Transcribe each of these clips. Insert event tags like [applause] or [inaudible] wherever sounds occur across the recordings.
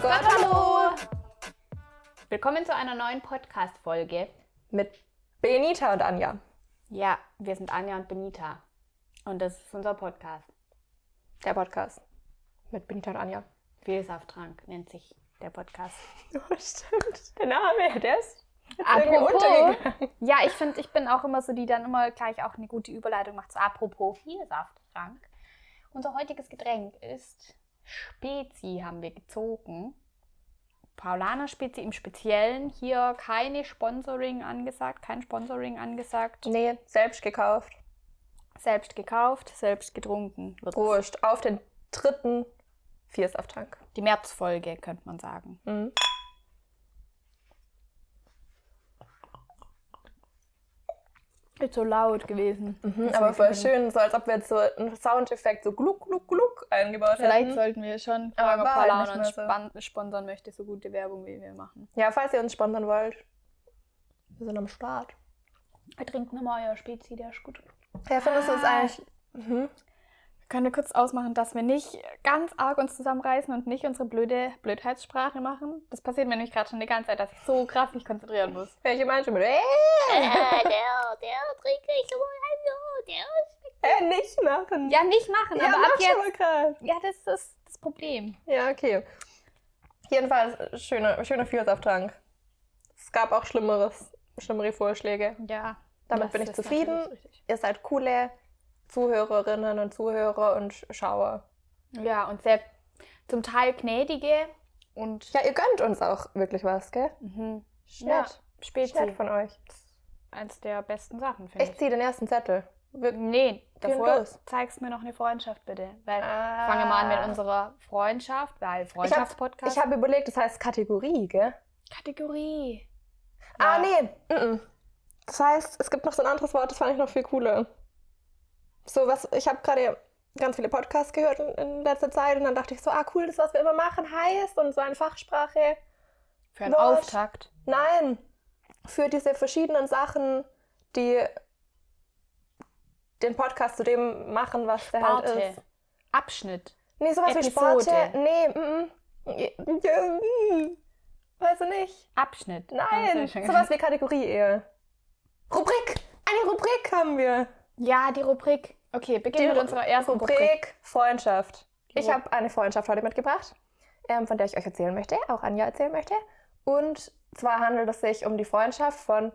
Gott, hallo! Willkommen zu einer neuen Podcast-Folge. Mit Benita und Anja. Ja, wir sind Anja und Benita. Und das ist unser Podcast. Der Podcast. Mit Benita und Anja. Vielsafttrank nennt sich der Podcast. [laughs] Oh, stimmt. Der Name, der ist Apropos, ja, ich finde, ich bin auch immer so, die dann immer gleich auch eine gute Überleitung macht. So, apropos Vielsafttrank. Unser heutiges Getränk ist Spezi, haben wir gezogen. Paulaner Spezi im Speziellen. Hier keine Sponsoring angesagt, kein Sponsoring angesagt. Nee, selbst gekauft. Selbst gekauft, selbst getrunken. Prost. Auf den dritten Viersafttank. Die Märzfolge, könnte man sagen. Mhm. Ist so laut gewesen. Mhm, aber voll schön, so als ob wir jetzt so einen Soundeffekt so gluck, gluck, gluck eingebaut Vielleicht hätten. sollten wir schon Aber halt nicht uns mehr span- sponsern möchte, so gute Werbung wie wir machen. Ja, falls ihr uns sponsern wollt. Wir sind am Start. Wir trinken nochmal euer Spezi, der ist gut. Ja, findest du es Ah. eigentlich... Mhm. Können wir kurz ausmachen, dass wir nicht ganz arg uns zusammenreißen und nicht unsere blöde Blödheitssprache machen? Das passiert mir nämlich gerade schon die ganze Zeit, dass ich so krass mich konzentrieren muss. Welche meinst du mit... Äh, der, [laughs] der trinke ich so, der äh, nicht machen. Ja, nicht machen, ja aber ab mach schon mal jetzt. grad. Ja, das ist das Problem. Ja, okay. Jedenfalls schöner schöner Vielsafttrank. Es gab auch Schlimmeres, schlimmere Vorschläge. Ja. Damit bin ich ist zufrieden. Ihr seid coole Zuhörerinnen und Zuhörer und Schauer. Ja, und sehr zum Teil gnädige und Ja, ihr gönnt uns auch wirklich was, gell? mhm. Ist ja, nett. Nett von euch. Eins der besten Sachen, finde Ich ich. ziehe den ersten Zettel. Wir- Nee, davor los. zeigst mir noch eine Freundschaft bitte. Weil Ah. fangen wir mal an mit unserer Freundschaft, weil Ich Freundschaftspodcast. habe überlegt, das heißt Kategorie, gell? Kategorie. Ah, Ja. nee. Mm-mm. Das heißt, es gibt noch so ein anderes Wort, das fand ich noch viel cooler. So was, ich habe gerade ganz viele Podcasts gehört in, in letzter Zeit und dann dachte ich so, ah cool, das, was wir immer machen, heißt und so eine Fachsprache. Für einen Wort. Auftakt. Nein, für diese verschiedenen Sachen, die den Podcast zu dem machen, was der halt Sparte. ist. Abschnitt. Nee, sowas wie Episode. Sparte. Nee, mm, mm. [laughs] Weißt du nicht? Abschnitt. Nein, sowas wie Kategorie eher. Rubrik! Eine Rubrik haben wir. Ja, die Rubrik. Okay, beginnen Die mit unserer ersten Rubrik, Rubrik. Freundschaft. Ich habe eine Freundschaft heute mitgebracht, ähm, von der ich euch erzählen möchte, auch Anja erzählen möchte. Und zwar handelt es sich um die Freundschaft von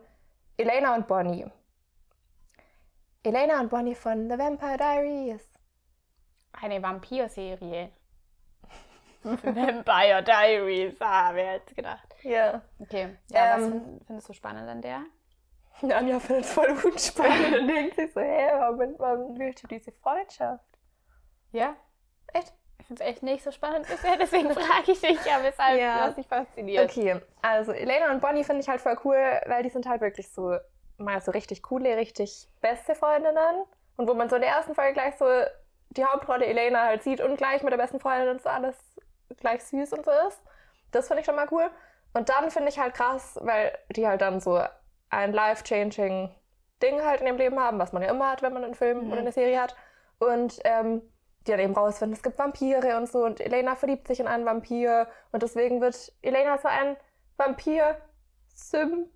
Elena und Bonnie. Elena und Bonnie von The Vampire Diaries. Eine Vampir-Serie. [laughs] Vampire Diaries. Ah, wer hätte gedacht. Ja. Okay. Ja, was Ähm, find- findest du spannend an der? Anja findet es voll unspannend [laughs] und denkt sich so, hä, warum, warum willst du diese Freundschaft? Ja? Echt? Ich finde es echt nicht so spannend bisher, deswegen [laughs] frage ich dich ja, weshalb Ja. was dich fasziniert. Okay, also Elena und Bonnie finde ich halt voll cool, weil die sind halt wirklich so mal so richtig coole, richtig beste Freundinnen. Und wo man so in der ersten Folge gleich so die Hauptrolle Elena halt sieht und gleich mit der besten Freundin und so alles gleich süß und so ist. Das finde ich schon mal cool. Und dann finde ich halt krass, weil die halt dann so ein life-changing Ding halt in ihrem Leben haben, was man ja immer hat, wenn man einen Film Mhm. oder eine Serie hat. Und ähm, die dann eben rausfinden, es gibt Vampire und so. Und Elena verliebt sich in einen Vampir. Und deswegen wird Elena so ein Vampir-Sympathisant.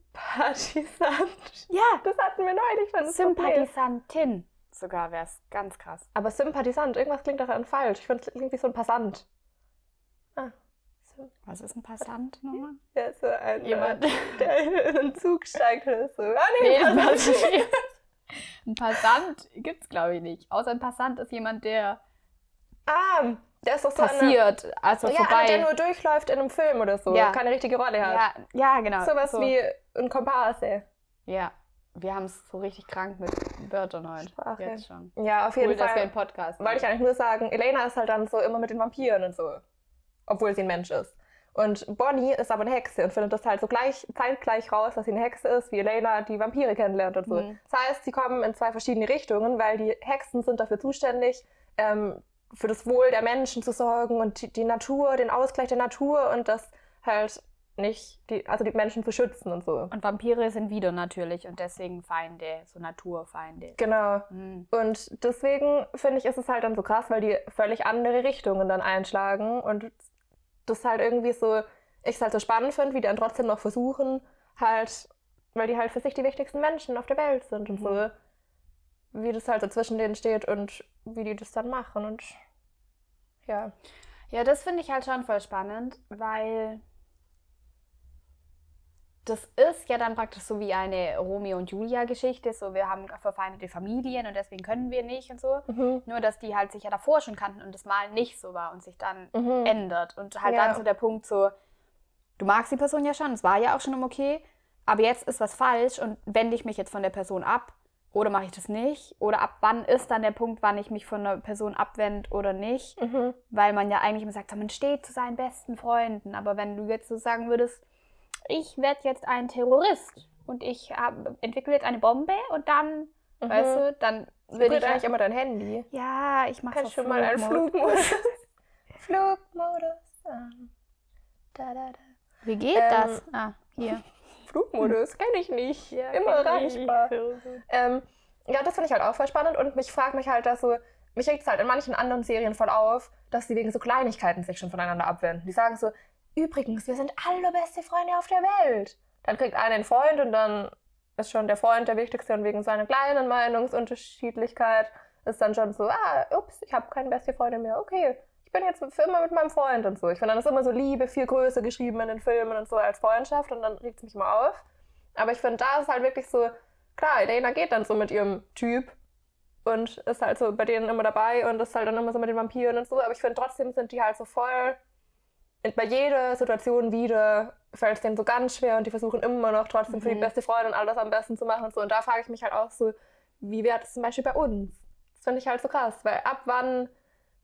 Ja, Das hatten wir neulich schon. Sympathisantin sogar wäre es ganz krass. Aber Sympathisant, irgendwas klingt daran falsch. Ich finde, es klingt wie so ein Passant. Was ist ein Passant nochmal? [laughs] Ja, so ein, Jemand. äh, [laughs] der in einen Zug steigt oder so. Ah, nee, Nee, Passant. [laughs] Ein Passant gibt es, glaube ich, nicht. Außer ein Passant ist jemand, der Ah, der ist doch so Eine, passiert, also ja, vorbei. einer, der nur durchläuft in einem Film oder so. Ja. Keine richtige Rolle hat. ja, ja, genau. Sowas so. wie ein Komparse. Ja, wir haben es so richtig krank mit Wörtern heute. Sprache. Jetzt schon. Ja, auf Cool, jeden dass wir einen Fall. Podcast Wollte ich eigentlich nur sagen, Elena ist halt dann so immer mit den Vampiren und so. Obwohl sie ein Mensch ist. Und Bonnie ist aber eine Hexe und findet das halt so gleich, zeitgleich raus, dass sie eine Hexe ist, wie Elena die Vampire kennenlernt und so. Mhm. Das heißt, sie kommen in zwei verschiedene Richtungen, weil die Hexen sind dafür zuständig, ähm, für das Wohl der Menschen zu sorgen und die, die Natur, den Ausgleich der Natur und das halt nicht, die, also die Menschen zu schützen und so. Und Vampire sind wieder natürlich und deswegen Feinde, so Naturfeinde. Genau. Mhm. Und deswegen finde ich, ist es halt dann so krass, weil die völlig andere Richtungen dann einschlagen und das halt irgendwie so, ich es halt so spannend finde, wie die dann trotzdem noch versuchen, halt, weil die halt für sich die wichtigsten Menschen auf der Welt sind und so, wie das halt so zwischen denen steht und wie die das dann machen und ja. Ja, das finde ich halt schon voll spannend, weil das ist ja dann praktisch so wie eine Romeo und Julia Geschichte, so wir haben verfeindete Familien und deswegen können wir nicht und so. Mhm. Nur, dass die halt sich ja davor schon kannten und das mal nicht so war und sich dann Mhm. ändert. Und halt Ja. dann so der Punkt so, du magst die Person ja schon, es war ja auch schon okay, aber jetzt ist was falsch und wende ich mich jetzt von der Person ab oder mache ich das nicht? Oder ab wann ist dann der Punkt, wann ich mich von einer Person abwende oder nicht? Mhm. Weil man ja eigentlich immer sagt, man steht zu seinen besten Freunden. Aber wenn du jetzt so sagen würdest, ich werde jetzt ein Terrorist und ich entwickle jetzt eine Bombe und dann, Mhm. weißt du, dann Vibriert ich eigentlich immer dein Handy. ja, ich mache schon mal einen Flugmodus. Flugmodus. [laughs] an. Da, da, da. Wie geht Ähm, das? Ah, hier. [laughs] Flugmodus kenne ich nicht. Immer erreichbar. Ähm, ja, das finde ich halt auch voll spannend und mich fragt mich halt, dass so, mich regt es halt in manchen anderen Serien voll auf, dass die wegen so Kleinigkeiten sich schon voneinander abwenden. Die sagen so, übrigens, wir sind alle beste Freunde auf der Welt. Dann kriegt einer einen Freund und dann ist schon der Freund der Wichtigste und wegen seiner kleinen Meinungsunterschiedlichkeit ist dann schon so, ah, ups, ich habe keine beste Freundin mehr, okay. Ich bin jetzt für immer mit meinem Freund und so. Ich finde, dann ist immer so Liebe viel größer geschrieben in den Filmen und so als Freundschaft und dann regt es mich immer auf. Aber ich finde, da ist halt wirklich so, klar, Elena geht dann so mit ihrem Typ und ist halt so bei denen immer dabei und ist halt dann immer so mit den Vampiren und so. Aber ich finde, trotzdem sind die halt so voll bei jeder Situation wieder fällt es denen so ganz schwer und die versuchen immer noch trotzdem für die Mhm. beste Freundin alles am besten zu machen und so. Und da frage ich mich halt auch so, wie wäre das zum Beispiel bei uns? Das finde ich halt so krass, weil ab wann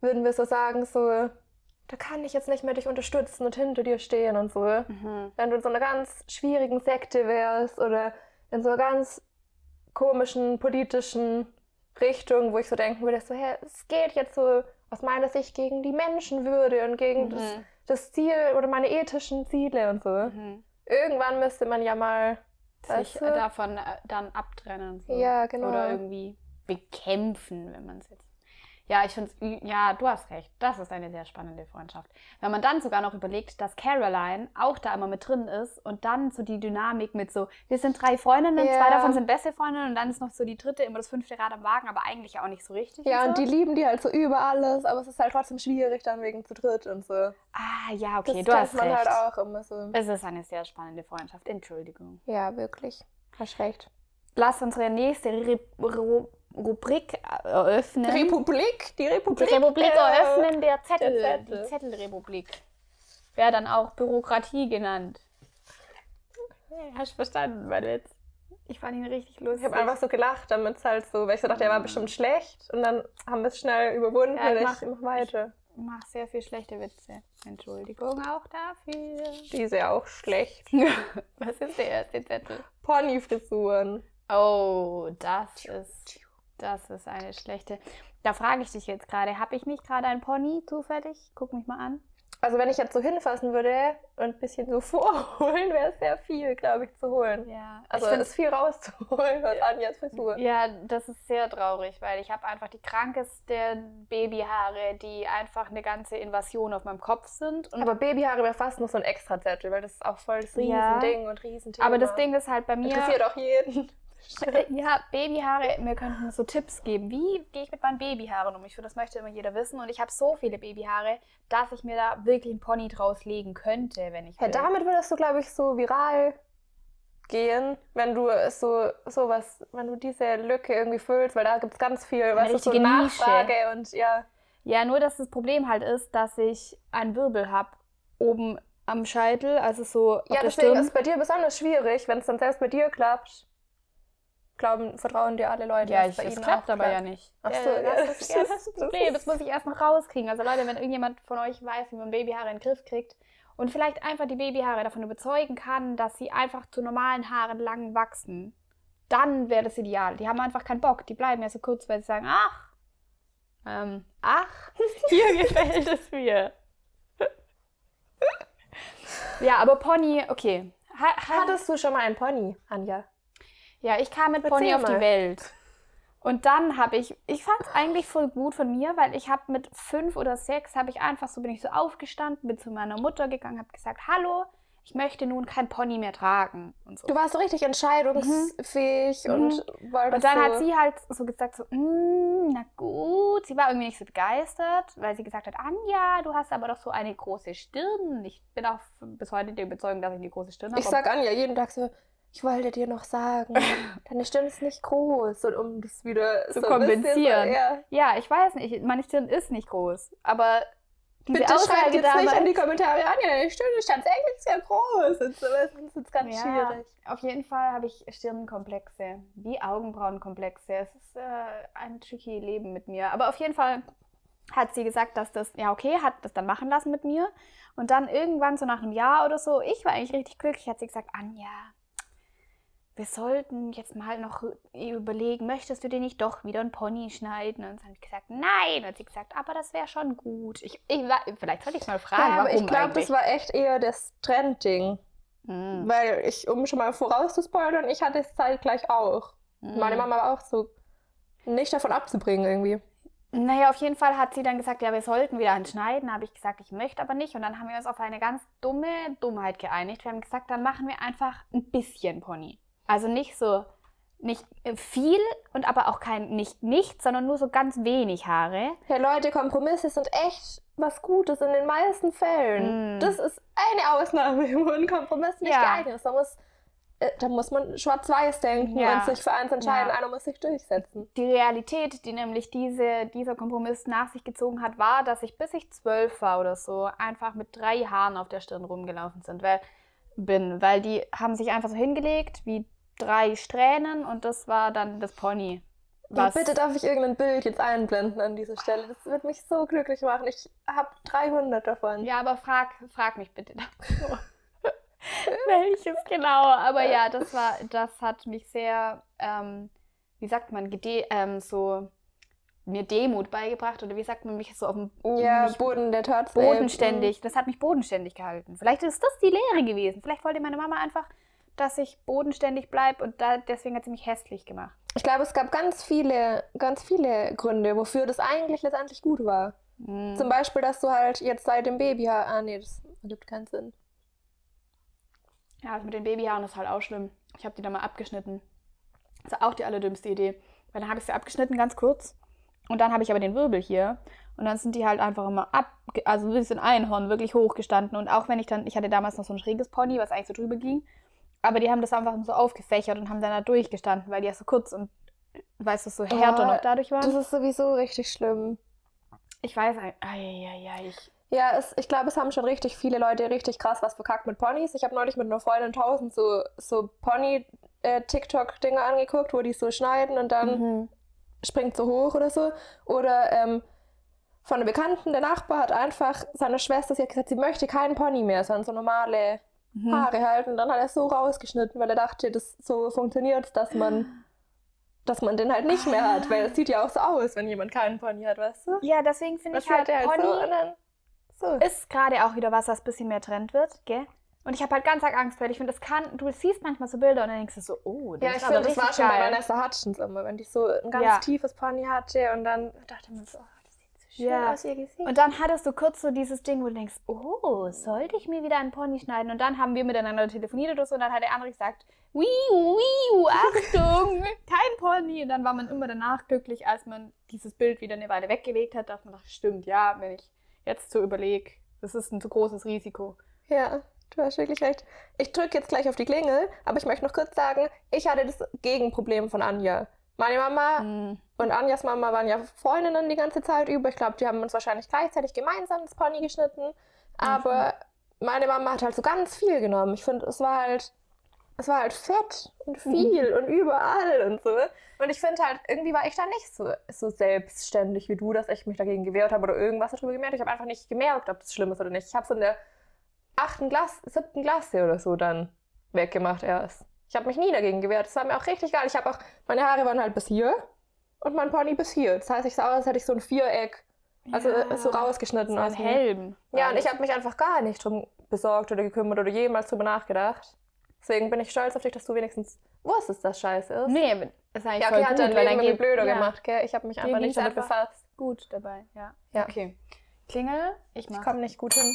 würden wir so sagen, so, da kann ich jetzt nicht mehr dich unterstützen und hinter dir stehen und so Mhm. wenn du in so einer ganz schwierigen Sekte wärst oder in so einer ganz komischen politischen Richtung, wo ich so denken würde, so, hä, es geht jetzt so aus meiner Sicht gegen die Menschenwürde und gegen Mhm. das Ziel oder meine ethischen Ziele und so. Mhm. Irgendwann müsste man ja mal, Sich weißt du? davon äh, dann abtrennen. So. Ja, genau. Oder irgendwie bekämpfen, wenn man es jetzt. Ja, ich finde es, ja, du hast recht. Das ist eine sehr spannende Freundschaft. Wenn man dann sogar noch überlegt, dass Caroline auch da immer mit drin ist und dann so die Dynamik mit so, wir sind drei Freundinnen, Ja. zwei davon sind beste Freundinnen und dann ist noch so die dritte, immer das fünfte Rad am Wagen, aber eigentlich auch nicht so richtig. ja, und so. die lieben die halt so über alles, aber es ist halt trotzdem schwierig dann wegen zu dritt und so. Ah, ja, okay, das du hast man recht. halt auch immer so. Es ist eine sehr spannende Freundschaft. Entschuldigung. Ja, wirklich. Hast recht. Lass unsere nächste Re Ru Rubrik eröffnen. Republik, die Republik. Die Republik äh, eröffnen der Zettel. der Zettel. Die Zettelrepublik. Wäre dann auch Bürokratie genannt. Hast du verstanden, mein Witz? Ich fand ihn richtig lustig. Ich habe einfach so gelacht, damit es halt so, weil ich so dachte, er war bestimmt schlecht und dann haben wir es schnell überwunden Ja, ich mach- ich mach weiter. Ich mache sehr viel schlechte Witze. Entschuldigung auch dafür. Die ist ja auch schlecht. [laughs] Was ist der erste Zettel? Ponyfrisuren. Oh, das ist, das ist eine schlechte. Da frage ich dich jetzt gerade, habe ich nicht gerade ein Pony zufällig? Guck mich mal an. Also wenn ich jetzt so hinfassen würde und ein bisschen so [laughs] vorholen, wäre es sehr viel, glaube ich, zu holen. Ja, Also es ist viel rauszuholen aus Anjas Frisur. Ja, das ist sehr traurig, weil ich habe einfach die krankesten Babyhaare, die einfach eine ganze Invasion auf meinem Kopf sind. Und Aber Babyhaare wäre fast noch so ein Extrazettel, weil das ist auch voll das Ja. Riesending und Riesenthema. aber das Ding ist halt bei mir. interessiert auch jeden. Ja, Babyhaare, mir könnten so Tipps geben. Wie gehe ich mit meinen Babyhaaren um? Ich finde, das möchte immer jeder wissen. Und ich habe so viele Babyhaare, dass ich mir da wirklich einen Pony draus legen könnte, wenn ich Ja, will. damit würdest du, glaube ich, so viral gehen, wenn du so sowas, wenn du diese Lücke irgendwie füllst, weil da gibt es ganz viel, was ist so Nische. Nachfrage und ja. Ja, nur dass das Problem halt ist, dass ich einen Wirbel habe oben am Scheitel, also so Ja, deswegen Stirn. ist bei dir besonders schwierig, wenn es dann selbst bei dir klappt. Glauben, vertrauen dir alle Leute. Ja, ich, ihnen klappt auch aber ja nicht. Ach so, ja, ja, das, ist, ja, das [laughs] das das Das muss ich erst noch rauskriegen. Also Leute, wenn irgendjemand von euch weiß, wie man Babyhaare in den Griff kriegt und vielleicht einfach die Babyhaare davon überzeugen kann, dass sie einfach zu normalen Haaren lang wachsen, dann wäre das ideal. Die haben einfach keinen Bock. Die bleiben ja so kurz, weil sie sagen, ach, ähm, ach, [laughs] hier gefällt es mir. [laughs] ja, aber Pony, okay. Ha, ha, Hattest du schon mal einen Pony, Anja? Ja, ich kam mit Pony auf die. Welt. Und dann habe ich, ich fand es eigentlich voll gut von mir, weil ich habe mit fünf oder sechs, habe ich einfach so, bin ich so aufgestanden, bin zu meiner Mutter gegangen, habe gesagt, hallo, ich möchte nun kein Pony mehr tragen und so. Du warst so richtig entscheidungsfähig Mhm. und Mhm. wolltest Und dann so hat sie halt so gesagt, so, "Mm, na gut. Sie war irgendwie nicht so begeistert, weil sie gesagt hat, Anja, du hast aber doch so eine große Stirn. Ich bin auch bis heute der Überzeugung, dass ich eine große Stirn habe. Ich sag Anja jeden Tag so, ich wollte dir noch sagen, [laughs] deine Stimme ist nicht groß. Und um das wieder Zu so kompensieren. So, ja. ja, ich weiß nicht, meine Stirn ist nicht groß, aber diese Bitte schreibt jetzt nicht in die Kommentare, Anja, deine Stimme ist tatsächlich sehr groß. Und so, das ist jetzt ganz Ja, schwierig. auf jeden Fall habe ich Stirnkomplexe, wie Augenbrauenkomplexe. Es ist äh, ein tricky Leben mit mir. Aber auf jeden Fall hat sie gesagt, dass das, ja okay, hat das dann machen lassen mit mir. Und dann irgendwann so nach einem Jahr oder so, ich war eigentlich richtig glücklich, hat sie gesagt, Anja, wir sollten jetzt mal noch überlegen, möchtest du dir nicht doch wieder ein Pony schneiden? Und dann habe ich gesagt, nein. Und hat sie gesagt, aber das wäre schon gut. Ich, ich, vielleicht sollte ich mal fragen, Ja, aber warum ich glaube, das war echt eher das Trendding. Hm, Weil ich, um schon mal vorauszuspoilern, ich hatte es zeitgleich auch. hm. Meine Mama war auch so nicht davon abzubringen irgendwie. Naja, auf jeden Fall hat sie dann gesagt, ja, wir sollten wieder entschneiden. habe ich gesagt, ich möchte aber nicht. Und dann haben wir uns auf eine ganz dumme Dummheit geeinigt. Wir haben gesagt, dann machen wir einfach ein bisschen Pony. Also nicht so, nicht äh, viel und aber auch kein nicht nichts, sondern nur so ganz wenig Haare. Hey Leute, Kompromisse sind echt was Gutes in den meisten Fällen. Mm. Das ist eine Ausnahme, [laughs] wo ein Kompromiss nicht Ja. geeignet ist. Da muss, äh, da muss man schwarz-weiß denken Ja. und sich für eins entscheiden. Ja. Einer muss sich durchsetzen. Die Realität, die nämlich diese, dieser Kompromiss nach sich gezogen hat, war, dass ich bis ich zwölf war oder so einfach mit drei Haaren auf der Stirn rumgelaufen sind, weil, bin. Weil die haben sich einfach so hingelegt wie drei Strähnen und das war dann das Pony. Und bitte darf ich irgendein Bild jetzt einblenden an dieser Stelle. Das wird mich so glücklich machen. Ich habe 300 davon. Ja, aber frag, frag mich bitte [laughs] dazu. [laughs] Welches genau? Aber ja, das war, das hat mich sehr, ähm, wie sagt man, gede ähm, so mir Demut beigebracht oder wie sagt man mich so auf dem Ja, Boden der Tatsache. bodenständig. Das hat mich bodenständig gehalten. Vielleicht ist das die Lehre gewesen. Vielleicht wollte meine Mama einfach, dass ich bodenständig bleibe und da, deswegen hat sie mich hässlich gemacht. Ich glaube, es gab ganz viele, ganz viele Gründe, wofür das eigentlich letztendlich gut war. Mhm. Zum Beispiel, dass du halt jetzt seit dem Baby... Ah, nee, das ergibt keinen Sinn. Ja, das mit den Babyhaaren ist halt auch schlimm. Ich habe die dann mal abgeschnitten. Das ist auch die allerdümmste Idee. Weil dann habe ich sie abgeschnitten, ganz kurz. Und dann habe ich aber den Wirbel hier. Und dann sind die halt einfach immer ab, also ein Einhorn, wirklich hochgestanden. Und auch wenn ich dann, ich hatte damals noch so ein schräges Pony, was eigentlich so drüber ging. Aber die haben das einfach so aufgefächert und haben dann da durchgestanden, weil die ja so kurz und, weißt du, so härter Oh, noch dadurch waren. Das ist sowieso richtig schlimm. Ich weiß, ei, ei, ei, ich, Ja, es, ich glaube, es haben schon richtig viele Leute richtig krass was verkackt mit Ponys. Ich habe neulich mit einer Freundin tausend so, so Pony-TikTok-Dinger angeguckt, wo die so schneiden und dann Mhm. springt so hoch oder so. Oder ähm, von einem Bekannten, der Nachbar hat einfach seiner Schwester, sie hat gesagt, sie möchte keinen Pony mehr, sondern so normale. Haare halten. Und dann hat er es so rausgeschnitten, weil er dachte, das so funktioniert, dass man, dass man den halt nicht mehr hat. Weil es sieht ja auch so aus, wenn jemand keinen Pony hat, weißt du? Ja, deswegen finde ich halt, halt Pony so so. ist gerade auch wieder was, was ein bisschen mehr Trend wird, gell? Und ich habe halt ganz arg Angst, weil ich finde, das kann, du siehst manchmal so Bilder und dann denkst du so, oh, das Ja, ist ich aber finde, das war richtig schon bei geil. Vanessa Hutchins immer, wenn die so ein ganz Ja. tiefes Pony hatte und dann dachte man so, oh, das sieht so schön Ja. aus, ihr Gesicht. Und dann hattest du kurz so dieses Ding, wo du denkst, oh, sollte ich mir wieder einen Pony schneiden? Und dann haben wir miteinander telefoniert oder so und dann hat der andere gesagt, wiu, wiu, Achtung, [laughs] kein Pony. Und dann war man immer danach glücklich, als man dieses Bild wieder eine Weile weggelegt hat, dass man dachte, stimmt, ja, wenn ich jetzt so überlege, das ist ein zu großes Risiko. Ja, du hast wirklich recht. Ich drücke jetzt gleich auf die Klingel, aber ich möchte noch kurz sagen, ich hatte das Gegenproblem von Anja. Meine Mama Mhm. und Anjas Mama waren ja Freundinnen die ganze Zeit über. Ich glaube, die haben uns wahrscheinlich gleichzeitig gemeinsam das Pony geschnitten. Aber meine Mama hat halt so ganz viel genommen. Ich finde, es war halt, es war halt fett und viel und überall und so. Und ich finde halt, irgendwie war ich da nicht so, so selbstständig wie du, dass ich mich dagegen gewehrt habe oder irgendwas darüber gemerkt. Ich habe einfach nicht gemerkt, ob das schlimm ist oder nicht. Ich habe es in der achten Klasse, siebten Klasse oder so dann weggemacht erst. Ich habe mich nie dagegen gewehrt. Das war mir auch richtig geil. Ich habe auch, meine Haare waren halt bis hier und mein Pony bis hier. Das heißt, ich sah aus, als hätte ich so ein Viereck, also Ja, so rausgeschnitten So ein aus dem- Helm. Ja, und ich habe mich einfach gar nicht drum besorgt oder gekümmert oder jemals drüber nachgedacht. Deswegen bin ich stolz auf dich, dass du wenigstens wusstest, dass scheiße ist. Nee, ist eigentlich Ja, voll okay, hat gut, dein Leben dann irgendwie blöder ja, gemacht, gell? Ich habe mich einfach nicht damit einfach- befasst. Gut dabei, ja. Ja. Okay. Klingel, ich Ich komme nicht gut hin.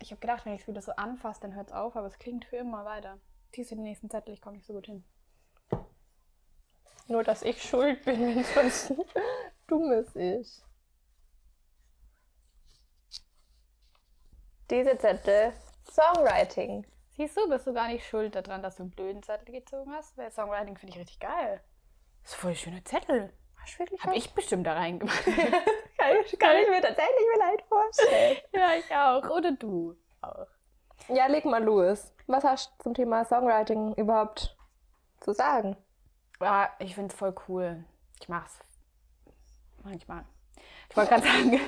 Ich, habe gedacht, wenn ich es wieder so anfasse, dann hört es auf, aber es klingt für immer weiter. Ziehst du den nächsten Zettel, ich komme nicht so gut hin. Nur, dass ich schuld bin, wenn es sonst dummes ist. Diese Zettel. Songwriting. Siehst du, bist du gar nicht schuld daran, dass du einen blöden Zettel gezogen hast? Weil Songwriting finde ich richtig geil. Das ist voll schöne Zettel. Du wirklich Habe ich bestimmt da reingemacht. Kann [laughs] ich, kann ich mir tatsächlich vielleicht vorstellen. [laughs] ja, ich auch. Oder du auch. Ja, leg mal los. Was hast du zum Thema Songwriting überhaupt zu sagen? Ja, ich finde es voll cool. Ich mach's manchmal. Ich wollte gerade sagen, [laughs]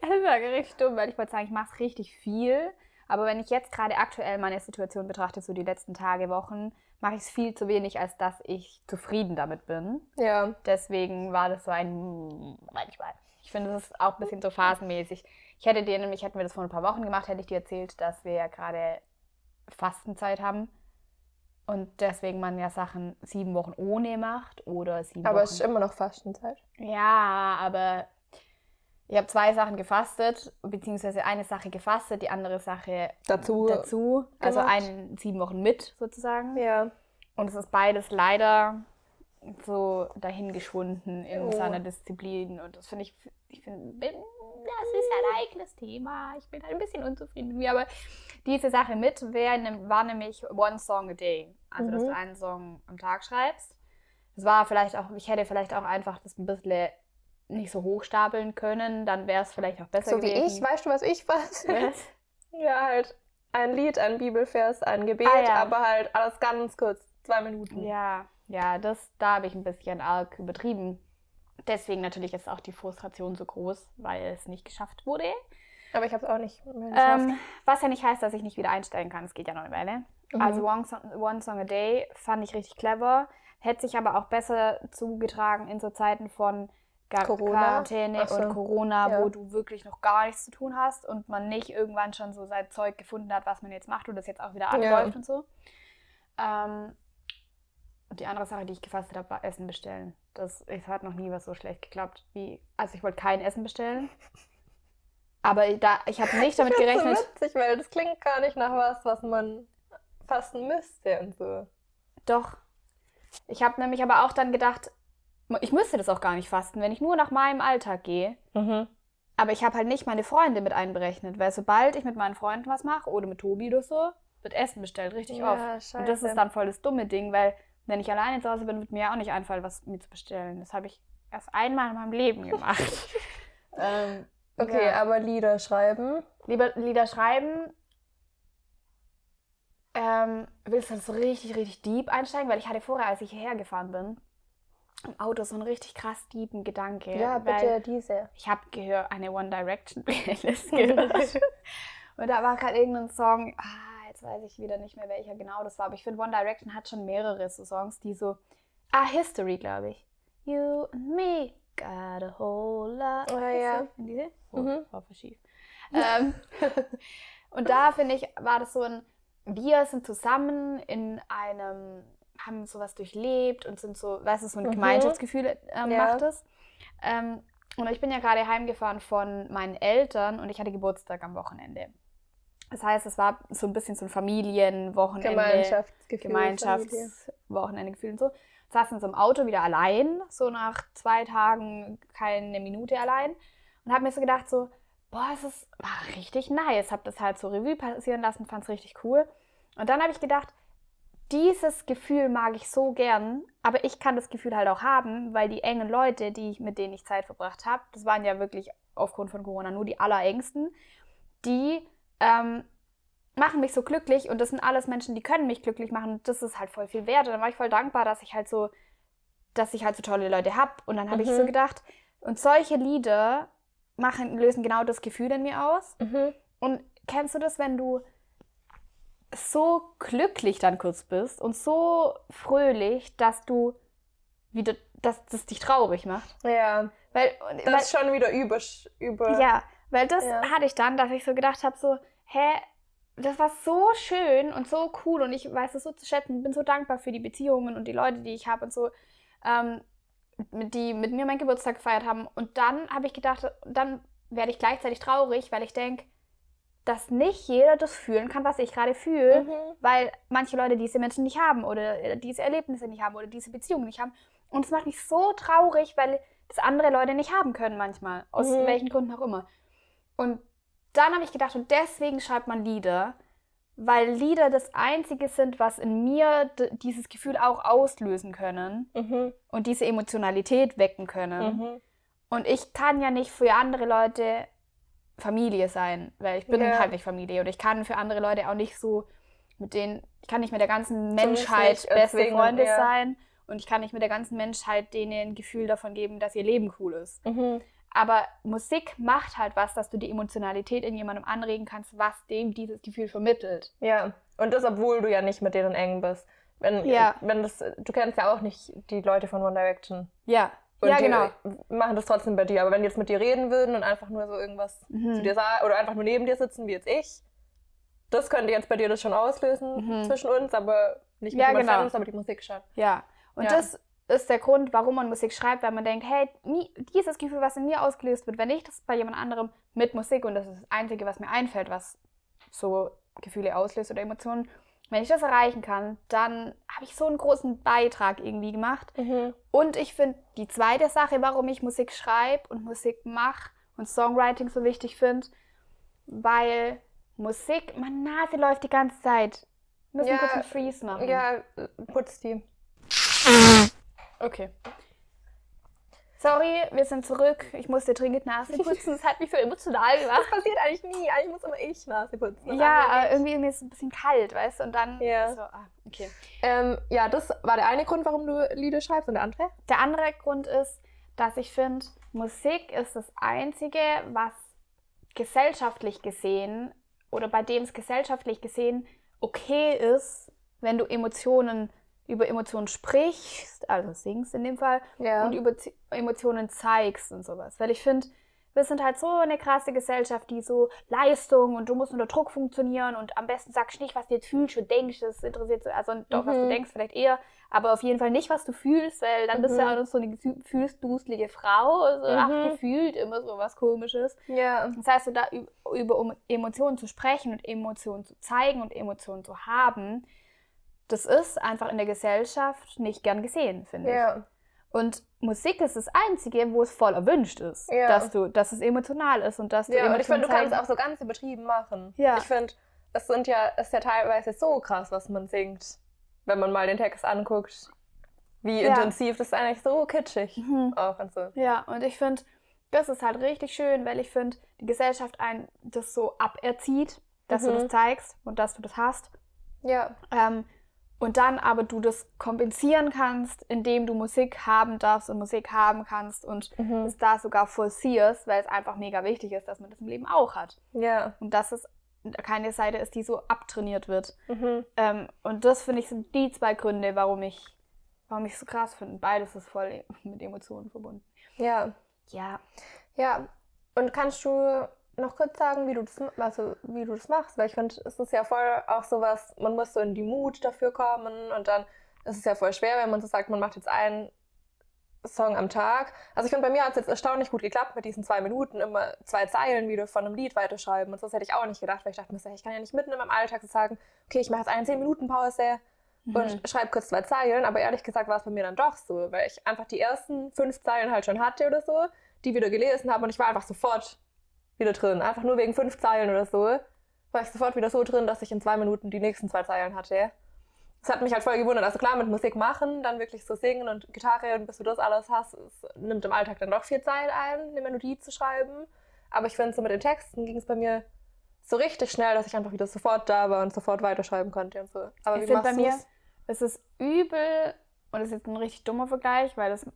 das war richtig dumm, weil ich wollte sagen, ich mache richtig viel. Aber wenn ich jetzt gerade aktuell meine Situation betrachte, so die letzten Tage, Wochen, mache ich es viel zu wenig, als dass ich zufrieden damit bin. Ja. Deswegen war das so ein manchmal. Ich finde, das ist auch ein bisschen so phasenmäßig. Ich hätte dir nämlich, hätten wir das vor ein paar Wochen gemacht, hätte ich dir erzählt, dass wir ja gerade Fastenzeit haben. Und deswegen man ja Sachen sieben Wochen ohne macht oder sieben Aber Wochen. es ist immer noch Fastenzeit. Ja, aber ich habe zwei Sachen gefastet, beziehungsweise eine Sache gefastet, die andere Sache Dazu. dazu. Also einen sieben Wochen mit sozusagen. Ja. Und es ist beides leider so dahingeschwunden in Oh. seiner Disziplin. Und das finde ich, ich finde, bin- das ist ein eigenes Thema. Ich bin halt ein bisschen unzufrieden mit mir. Aber diese Sache mit wär, war nämlich One Song a Day. Also, dass Mhm. du einen Song am Tag schreibst. Das war vielleicht auch, ich hätte vielleicht auch einfach das ein bisschen nicht so hochstapeln können. Dann wäre es vielleicht auch besser So wie gewesen. ich, weißt du, was ich was? Was? [laughs] Ja, halt ein Lied, ein Bibelvers, ein Gebet, Ah, ja. aber halt alles ganz kurz, zwei Minuten. Ja, ja, das, da habe ich ein bisschen arg übertrieben. Deswegen natürlich ist auch die Frustration so groß, weil es nicht geschafft wurde. Aber ich habe es auch nicht mehr geschafft. Ähm, was ja nicht heißt, dass ich nicht wieder einstellen kann. Es geht ja noch eine Weile. Mhm. Also One Song, One Song a Day fand ich richtig clever. Hätte sich aber auch besser zugetragen in so Zeiten von Gar Corona? Quarantäne so. und Corona, Ja. wo du wirklich noch gar nichts zu tun hast und man nicht irgendwann schon so sein Zeug gefunden hat, was man jetzt macht und das jetzt auch wieder anläuft und so. Ähm, und die andere Sache, die ich gefasst habe, war Essen bestellen. Das, es hat noch nie was so schlecht geklappt wie. Also ich wollte kein Essen bestellen. Aber da, ich habe nicht damit Das gerechnet. so witzig, weil das klingt gar nicht nach was, was man fasten müsste und so. Doch. Ich habe nämlich aber auch dann gedacht, ich müsste das auch gar nicht fasten, wenn ich nur nach meinem Alltag gehe. Aber ich habe halt nicht meine Freunde mit einberechnet, weil sobald ich mit meinen Freunden was mache oder mit Tobi oder so, wird Essen bestellt, richtig Ja, oft. Und das scheiße. ist dann voll das dumme Ding, weil wenn ich alleine zu Hause bin, wird mir ja auch nicht einfallen, was mir zu bestellen. Das habe ich erst einmal in meinem Leben gemacht. [laughs] ähm, Okay, ja. aber Lieder schreiben. Lieber Lieder schreiben. Ähm, willst du so richtig, richtig deep einsteigen? Weil ich hatte vorher, als ich hierher gefahren bin, im Auto so einen richtig krass deepen Gedanke. Ja, bitte diese. Ich habe gehört, eine One Direction Playlist [laughs] gehört. Und da war gerade irgendein Song, ah, jetzt weiß ich wieder nicht mehr, welcher genau das war, aber ich finde One Direction hat schon mehrere so Songs, die so, ah, History, glaube ich. You and me got a whole lot. Ah, ja. In diese? Oh, Mhm. war voll schief. ähm, [laughs] und da finde ich, war das so ein, wir sind zusammen in einem, haben sowas durchlebt und sind so, weißt du, so ein Mhm. Gemeinschaftsgefühl ähm, Ja. macht es. Ähm, und ich bin ja gerade heimgefahren von meinen Eltern und ich hatte Geburtstag am Wochenende. Das heißt, es war so ein bisschen so ein Familienwochenende. Gemeinschaftsgefühl. Familie. Gemeinschaftswochenende gefühlt und so. Saß in so einem Auto wieder allein, so nach zwei Tagen keine Minute allein und habe mir so gedacht so, boah, es ist war richtig nice. Habe das halt so Revue passieren lassen, fand es richtig cool. Und dann habe ich gedacht, dieses Gefühl mag ich so gern, aber ich kann das Gefühl halt auch haben, weil die engen Leute, die ich, mit denen ich Zeit verbracht habe, das waren ja wirklich aufgrund von Corona nur die allerengsten, die ähm, machen mich so glücklich und das sind alles Menschen, die können mich glücklich machen und das ist halt voll viel wert. Und dann war ich voll dankbar, dass ich halt so, dass ich halt so tolle Leute habe. Und dann habe ich Mhm. so gedacht, und solche Lieder machen, lösen genau das Gefühl in mir aus. Mhm. Und kennst du das, wenn du so glücklich dann kurz bist und so fröhlich, dass du wieder, dass das dich traurig macht? Ja, Weil, weil das ist schon wieder über. über ja, weil das Ja. hatte ich dann, dass ich so gedacht habe, so, hä, das war so schön und so cool und ich weiß es so zu schätzen, bin so dankbar für die Beziehungen und die Leute, die ich habe und so, ähm, die mit mir meinen Geburtstag gefeiert haben. Und dann habe ich gedacht, dann werde ich gleichzeitig traurig, weil ich denke, dass nicht jeder das fühlen kann, was ich gerade fühle, Mhm. weil manche Leute diese Menschen nicht haben oder äh, diese Erlebnisse nicht haben oder diese Beziehungen nicht haben. Und es macht mich so traurig, weil das andere Leute nicht haben können manchmal, aus Mhm. welchen Gründen auch immer. Und dann habe ich gedacht, und deswegen schreibt man Lieder, weil Lieder das Einzige sind, was in mir dieses Gefühl auch auslösen können Mhm. und diese Emotionalität wecken können. Mhm. Und ich kann ja nicht für andere Leute Familie sein, weil ich bin Ja. halt nicht Familie. Und ich kann für andere Leute auch nicht so mit denen, ich kann nicht mit der ganzen Menschheit beste erzwingen, Freunde ja. sein. Und ich kann nicht mit der ganzen Menschheit denen ein Gefühl davon geben, dass ihr Leben cool ist. Mhm. Aber Musik macht halt was, dass du die Emotionalität in jemandem anregen kannst, was dem dieses Gefühl vermittelt. Ja, und das, obwohl du ja nicht mit denen eng bist. Wenn, Ja. wenn das, du kennst ja auch nicht die Leute von One Direction. Ja, Und ja, die genau. machen das trotzdem bei dir. Aber wenn die jetzt mit dir reden würden und einfach nur so irgendwas Mhm. zu dir sagen oder einfach nur neben dir sitzen, wie jetzt ich, das könnte jetzt bei dir das schon auslösen Mhm. zwischen uns, aber nicht mit Ja, genau. Fremdes, aber die Musik schon. Ja, und Ja. das ist der Grund, warum man Musik schreibt, weil man denkt, hey, dieses Gefühl, was in mir ausgelöst wird, wenn ich das bei jemand anderem mit Musik, und das ist das Einzige, was mir einfällt, was so Gefühle auslöst oder Emotionen, wenn ich das erreichen kann, dann habe ich so einen großen Beitrag irgendwie gemacht. Mhm. Und ich finde, die zweite Sache, warum ich Musik schreibe und Musik mache und Songwriting so wichtig finde, weil Musik, meine Nase läuft die ganze Zeit. Wir müssen Ja, kurz einen Freeze machen. Ja, äh, putz die. Okay. Sorry, wir sind zurück. Ich musste dringend Nase putzen. Das hat mich so emotional gemacht. Das passiert eigentlich nie. Eigentlich muss immer ich Nase putzen. Ja, aber irgendwie mir ist es ein bisschen kalt, weißt du? Und dann Ja. so, ah, okay. Ähm, ja, das war der eine Grund, warum du Lieder schreibst und der andere? Der andere Grund ist, dass ich finde, Musik ist das Einzige, was gesellschaftlich gesehen oder bei dem es gesellschaftlich gesehen okay ist, wenn du Emotionen über Emotionen sprichst, also singst in dem Fall, Ja. und über Z- Emotionen zeigst und sowas. Weil ich finde, wir sind halt so eine krasse Gesellschaft, die so Leistung und du musst unter Druck funktionieren und am besten sagst nicht, was du jetzt fühlst und denkst, das interessiert so, also doch, was du Mhm. denkst, vielleicht eher, aber auf jeden Fall nicht, was du fühlst, weil dann bist du Mhm. ja auch noch so eine gefühlsduselige Frau, also Mhm. ach, gefühlt immer so was komisches. ja. Das heißt, so da üb- über um Emotionen zu sprechen und Emotionen zu zeigen und Emotionen zu haben, das ist einfach in der Gesellschaft nicht gern gesehen, finde ich. Ja. Und Musik ist das Einzige, wo es voll erwünscht ist, Ja. dass du, dass es emotional ist und dass du Ja, und ich finde, du kannst zeigen- auch so ganz übertrieben machen. Ja. Ich finde, es sind ja, es ist ja teilweise so krass, was man singt, wenn man mal den Text anguckt. Wie Ja. intensiv, das ist eigentlich so kitschig. Mhm. Auch und so. Ja, und ich finde, das ist halt richtig schön, weil ich finde, die Gesellschaft einen das so aberzieht, dass du Mhm. das zeigst und dass du das hast. Ja. Ähm, und dann aber du das kompensieren kannst, indem du Musik haben darfst und Musik haben kannst und Mhm. es da sogar forcierst, weil es einfach mega wichtig ist, dass man das im Leben auch hat. Ja. Und dass es keine Seite ist, die so abtrainiert wird. Mhm. Ähm, und das finde ich sind die zwei Gründe, warum ich, warum ich so krass finde. Beides ist voll mit Emotionen verbunden. Ja. Ja. Ja. Und kannst du noch kurz sagen, wie du das, also, wie du das machst? Weil ich finde, es ist ja voll auch sowas, man muss so in die Mut dafür kommen und dann ist es ja voll schwer, wenn man so sagt, man macht jetzt einen Song am Tag. Also ich finde, bei mir hat es jetzt erstaunlich gut geklappt mit diesen zwei Minuten, immer zwei Zeilen wieder von einem Lied weiterschreiben. Und das hätte ich auch nicht gedacht, weil ich dachte mir, ich kann ja nicht mitten in meinem Alltag so sagen, okay, ich mache jetzt eine 10-Minuten-Pause Mhm. und schreibe kurz zwei Zeilen. Aber ehrlich gesagt war es bei mir dann doch so, weil ich einfach die ersten fünf Zeilen halt schon hatte oder so, die wieder gelesen habe und ich war einfach sofort wieder drin. Einfach nur wegen fünf Zeilen oder so, war ich sofort wieder so drin, dass ich in zwei Minuten die nächsten zwei Zeilen hatte. Das hat mich halt voll gewundert. Also klar, mit Musik machen, dann wirklich so singen und Gitarre und bis du das alles hast, es nimmt im Alltag dann doch viel Zeit ein, eine Melodie zu schreiben. Aber ich finde, so mit den Texten ging es bei mir so richtig schnell, dass ich einfach wieder sofort da war und sofort weiterschreiben konnte und so. Aber ich wie finde bei machst mir, es ist übel, und das ist jetzt ein richtig dummer Vergleich, weil das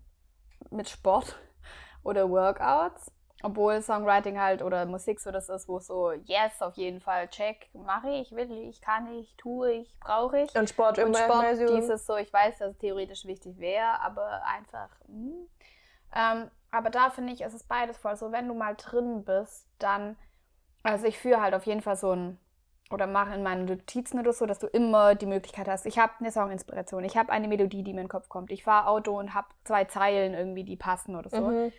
mit Sport [laughs] oder Workouts, obwohl Songwriting halt oder Musik so das ist, wo so, yes, auf jeden Fall, check, mache ich, will ich, kann ich, tue ich, brauche ich. Und Sport Und immer Sport, immer so. dieses so, ich weiß, dass es theoretisch wichtig wäre, aber einfach. hm. Ähm, aber da finde ich, ist es beides voll so, wenn du mal drin bist, dann, also ich führe halt auf jeden Fall so ein oder mache in meinen Notizen oder so, dass du immer die Möglichkeit hast. Ich habe eine Songinspiration, ich habe eine Melodie, die mir in den Kopf kommt. Ich fahre Auto und habe zwei Zeilen irgendwie, die passen oder so. Mhm.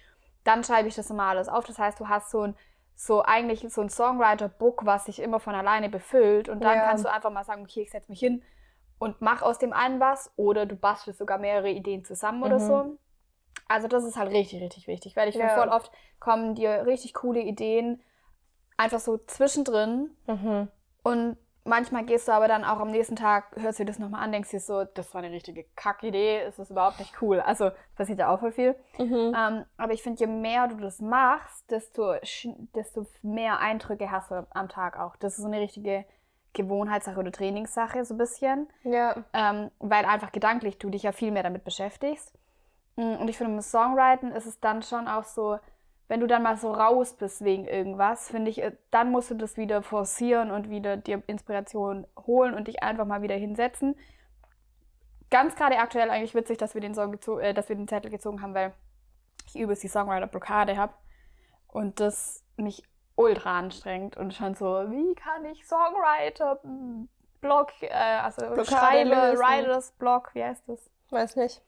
Dann schreibe ich das immer alles auf. Das heißt, du hast so ein so eigentlich so ein Songwriter-Book, was sich immer von alleine befüllt. Und dann Ja. kannst du einfach mal sagen, okay, ich setze mich hin und mach aus dem einen was. Oder du bastelst sogar mehrere Ideen zusammen oder Mhm. so. Also das ist halt richtig, richtig wichtig, weil ich finde, Ja. voll oft kommen dir richtig coole Ideen einfach so zwischendrin Mhm. und manchmal gehst du aber dann auch am nächsten Tag, hörst du dir das nochmal an, denkst dir so, das war eine richtige Kackidee, es ist überhaupt nicht cool. Also passiert ja auch voll viel. Mhm. Ähm, aber ich finde, je mehr du das machst, desto, desto mehr Eindrücke hast du am Tag auch. Das ist so eine richtige Gewohnheitssache oder Trainingssache, so ein bisschen. Ja. Ähm, weil einfach gedanklich du dich ja viel mehr damit beschäftigst. Mm, Und ich finde, mit Songwriting ist es dann schon auch so, wenn du dann mal so raus bist wegen irgendwas, finde ich, äh, dann musst du das wieder forcieren und wieder dir Inspiration holen und dich einfach mal wieder hinsetzen. Ganz gerade aktuell eigentlich witzig, dass wir den Song äh, dass wir den Zettel gezogen haben, weil ich übelst die Songwriter-Blockade habe und das mich ultra anstrengt und schon so, wie kann ich Songwriter mm, Block, äh, also Blockade Schreiber, lösen. Writers Block, wie heißt das? Weiß nicht.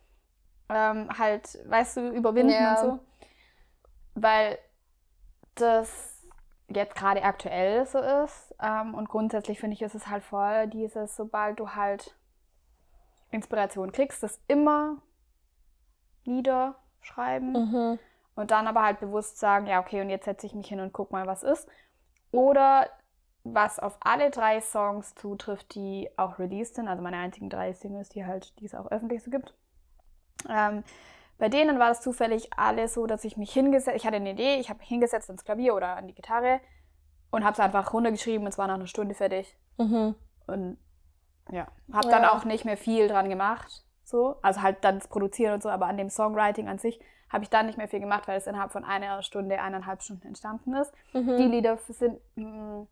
ähm, halt, weißt du, überwinden Ja. und so. Weil das jetzt gerade aktuell so ist. Ähm, und grundsätzlich finde ich, ist es halt voll dieses, sobald du halt Inspiration kriegst, das immer niederschreiben Mhm. und dann aber halt bewusst sagen, ja, okay, und jetzt setze ich mich hin und guck mal, was ist. Oder was auf alle drei Songs zutrifft, die auch released sind, also meine einzigen drei Singles, die halt, die es auch öffentlich so gibt. Ähm, bei denen war es zufällig alles so, dass ich mich hingesetzt, ich hatte eine Idee, ich habe mich hingesetzt ans Klavier oder an die Gitarre und habe es einfach runtergeschrieben und es war nach einer Stunde fertig. Mhm. Und ja, habe dann Ja. auch nicht mehr viel dran gemacht. So, also halt dann das Produzieren und so, aber an dem Songwriting an sich habe ich dann nicht mehr viel gemacht, weil es innerhalb von einer Stunde, eineinhalb Stunden entstanden ist. Mhm. Die Lieder sind mh,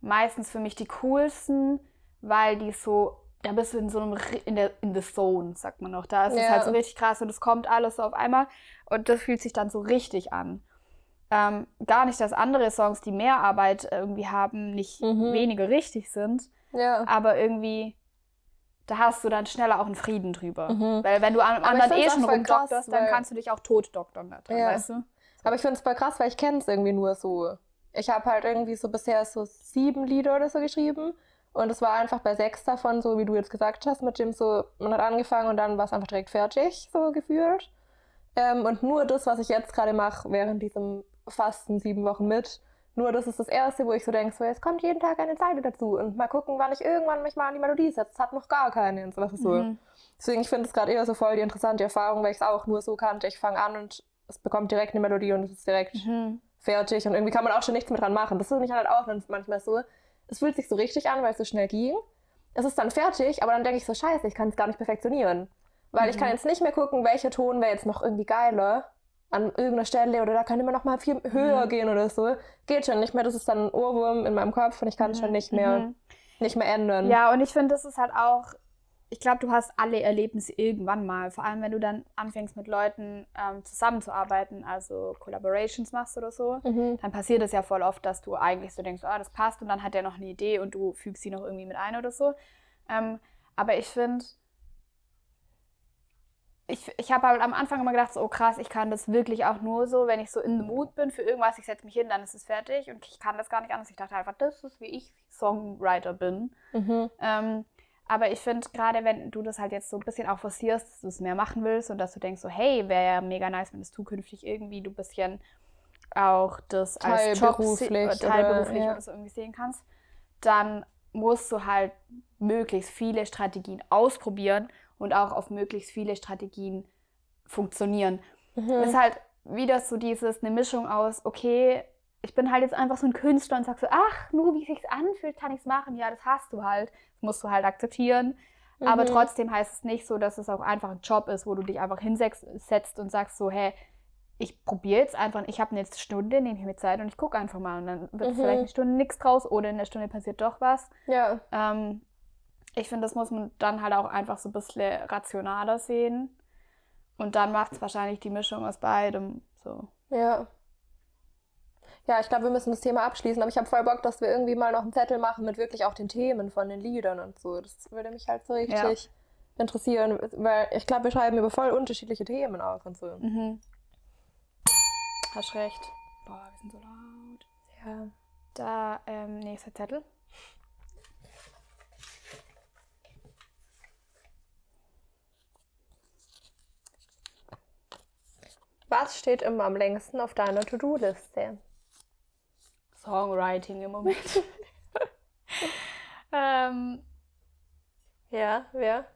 meistens für mich die coolsten, weil die so, da bist du in so einem, in der, in the zone, sagt man noch. Da ist es Ja. halt so richtig krass und es kommt alles so auf einmal und das fühlt sich dann so richtig an. Ähm, gar nicht, dass andere Songs, die mehr Arbeit irgendwie haben, nicht Mhm. weniger richtig sind, Ja. aber irgendwie, da hast du dann schneller auch einen Frieden drüber. Mhm. Weil wenn du ich anderen eh schon rumdokterst, dann kannst du dich auch tot doktern da dran, Ja. weißt du? Aber ich finde es voll krass, weil ich kenne es irgendwie nur so. Ich habe halt irgendwie so bisher so sieben Lieder oder so geschrieben. Und es war einfach bei sechs davon, so wie du jetzt gesagt hast, mit dem so, man hat angefangen und dann war es einfach direkt fertig, so gefühlt. Ähm, und nur das, was ich jetzt gerade mache, während diesem Fasten sieben Wochen mit, nur das ist das Erste, wo ich so denke, so jetzt kommt jeden Tag eine Zeile dazu und mal gucken, wann ich irgendwann mich mal an die Melodie setze. Es hat noch gar keine und so. Das ist so. Mhm. Deswegen, ich finde es gerade eher so voll die interessante Erfahrung, weil ich es auch nur so kannte. Ich fange an und es bekommt direkt eine Melodie und es ist direkt Mhm. fertig. Und irgendwie kann man auch schon nichts mehr dran machen. Das ist mich halt auch manchmal so. Es fühlt sich so richtig an, weil es so schnell ging. Es ist dann fertig, aber dann denke ich so, scheiße, ich kann es gar nicht perfektionieren. Weil ich Mhm. kann jetzt nicht mehr gucken, welcher Ton wäre jetzt noch irgendwie geiler an irgendeiner Stelle oder da könnte man noch mal viel höher Mhm. gehen oder so. Geht schon nicht mehr. Das ist dann ein Ohrwurm in meinem Kopf und ich kann es schon nicht mehr, Mhm. nicht mehr ändern. Ja, und ich finde, das ist halt auch, ich glaube, du hast alle Erlebnisse irgendwann mal. Vor allem, wenn du dann anfängst mit Leuten ähm, zusammenzuarbeiten, also Collaborations machst oder so, Mhm. dann passiert es ja voll oft, dass du eigentlich so denkst, ah, das passt und dann hat der noch eine Idee und du fügst sie noch irgendwie mit ein oder so. Ähm, aber ich finde, ich, ich habe halt am Anfang immer gedacht, so, oh krass, ich kann das wirklich auch nur so, wenn ich so in the mood bin für irgendwas, ich setze mich hin, dann ist es fertig und ich kann das gar nicht anders. Ich dachte einfach, das ist, wie ich Songwriter bin. Mhm. Ähm, aber ich finde, gerade wenn du das halt jetzt so ein bisschen auch forcierst, dass du es mehr machen willst und dass du denkst, so, hey, wäre ja mega nice, wenn es zukünftig irgendwie du ein bisschen auch das als Job teilberuflich oder- ja. oder so irgendwie sehen kannst, dann musst du halt möglichst viele Strategien ausprobieren und auch auf möglichst viele Strategien funktionieren. Mhm. ist halt wieder so dieses, eine Mischung aus, okay, ich bin halt jetzt einfach so ein Künstler und sag so, ach, nur wie es sich anfühlt, kann ich es machen. Ja, das hast du halt. Das musst du halt akzeptieren. Aber Mhm. trotzdem heißt es nicht so, dass es auch einfach ein Job ist, wo du dich einfach hinsetzt und sagst so, hey, ich probiere jetzt einfach, ich habe eine Stunde, nehme ich mir Zeit und ich gucke einfach mal. Und dann wird Mhm. vielleicht eine Stunde nichts draus oder in der Stunde passiert doch was. Ja. Ähm, ich finde, das muss man dann halt auch einfach so ein bisschen rationaler sehen. Und dann macht es wahrscheinlich die Mischung aus beidem. So. Ja. Ja, ich glaube, wir müssen das Thema abschließen, aber ich habe voll Bock, dass wir irgendwie mal noch einen Zettel machen mit wirklich auch den Themen von den Liedern und so. Das würde mich halt so richtig interessieren, weil ich glaube, wir schreiben über voll unterschiedliche Themen auch und so. Mhm. Hast recht. Boah, wir sind so laut. Ja. Da, ähm, nächster Zettel. Was steht immer am längsten auf deiner To-Do-Liste? Songwriting im Moment. [laughs] ähm, Ja, wer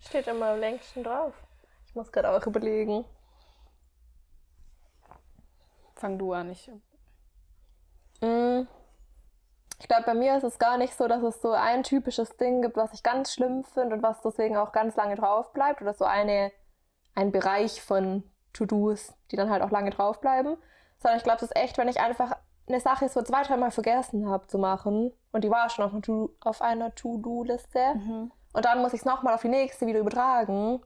steht immer am längsten drauf? Ich muss gerade auch überlegen. fang du an. Ich, Mm. Ich glaube, bei mir ist es gar nicht so, dass es so ein typisches Ding gibt, was ich ganz schlimm finde und was deswegen auch ganz lange drauf bleibt oder so eine, ein Bereich von To-Dos, die dann halt auch lange drauf bleiben. Sondern ich glaube, es ist echt, wenn ich einfach eine Sache so zwei, dreimal vergessen habe zu machen und die war schon auf einer To-Do-Liste Mhm. und dann muss ich es nochmal auf die nächste wieder übertragen,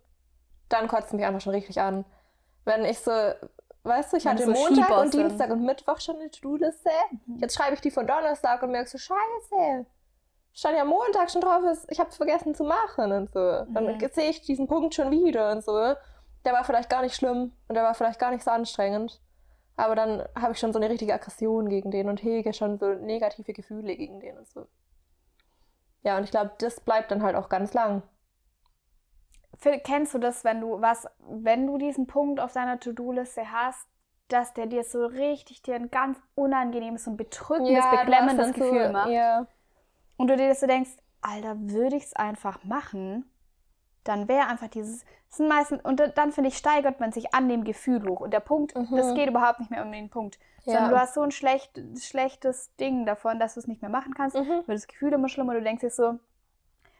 dann kotzt es mich einfach schon richtig an. Wenn ich so, weißt du, ich Wenn hatte so Montag und sind. Dienstag und Mittwoch schon eine To-Do-Liste. Mhm. Jetzt schreibe ich die von Donnerstag und merke so, scheiße. Stand ja Montag schon drauf, ist, ich habe es vergessen zu machen und so. Dann Mhm. sehe ich diesen Punkt schon wieder und so. Der war vielleicht gar nicht schlimm und der war vielleicht gar nicht so anstrengend. Aber dann habe ich schon so eine richtige Aggression gegen den und hege schon so negative Gefühle gegen den und so. Ja, und ich glaube, das bleibt dann halt auch ganz lang. Kennst du das, wenn du was, wenn du diesen Punkt auf deiner To-Do-Liste hast, dass der dir so richtig dir ein ganz unangenehmes und bedrückendes, hast beklemmendes Gefühl so, macht Ja. und du dir das so denkst, Alter, würde ich es einfach machen, dann wäre einfach dieses, das sind meistens, und dann finde ich, steigert man sich an dem Gefühl hoch. Und der Punkt, Mhm. das geht überhaupt nicht mehr um den Punkt. Ja. Sondern du hast so ein schlecht, schlechtes Ding davon, dass du es nicht mehr machen kannst. Mhm. Wird das Gefühl immer schlimmer und du denkst dir so,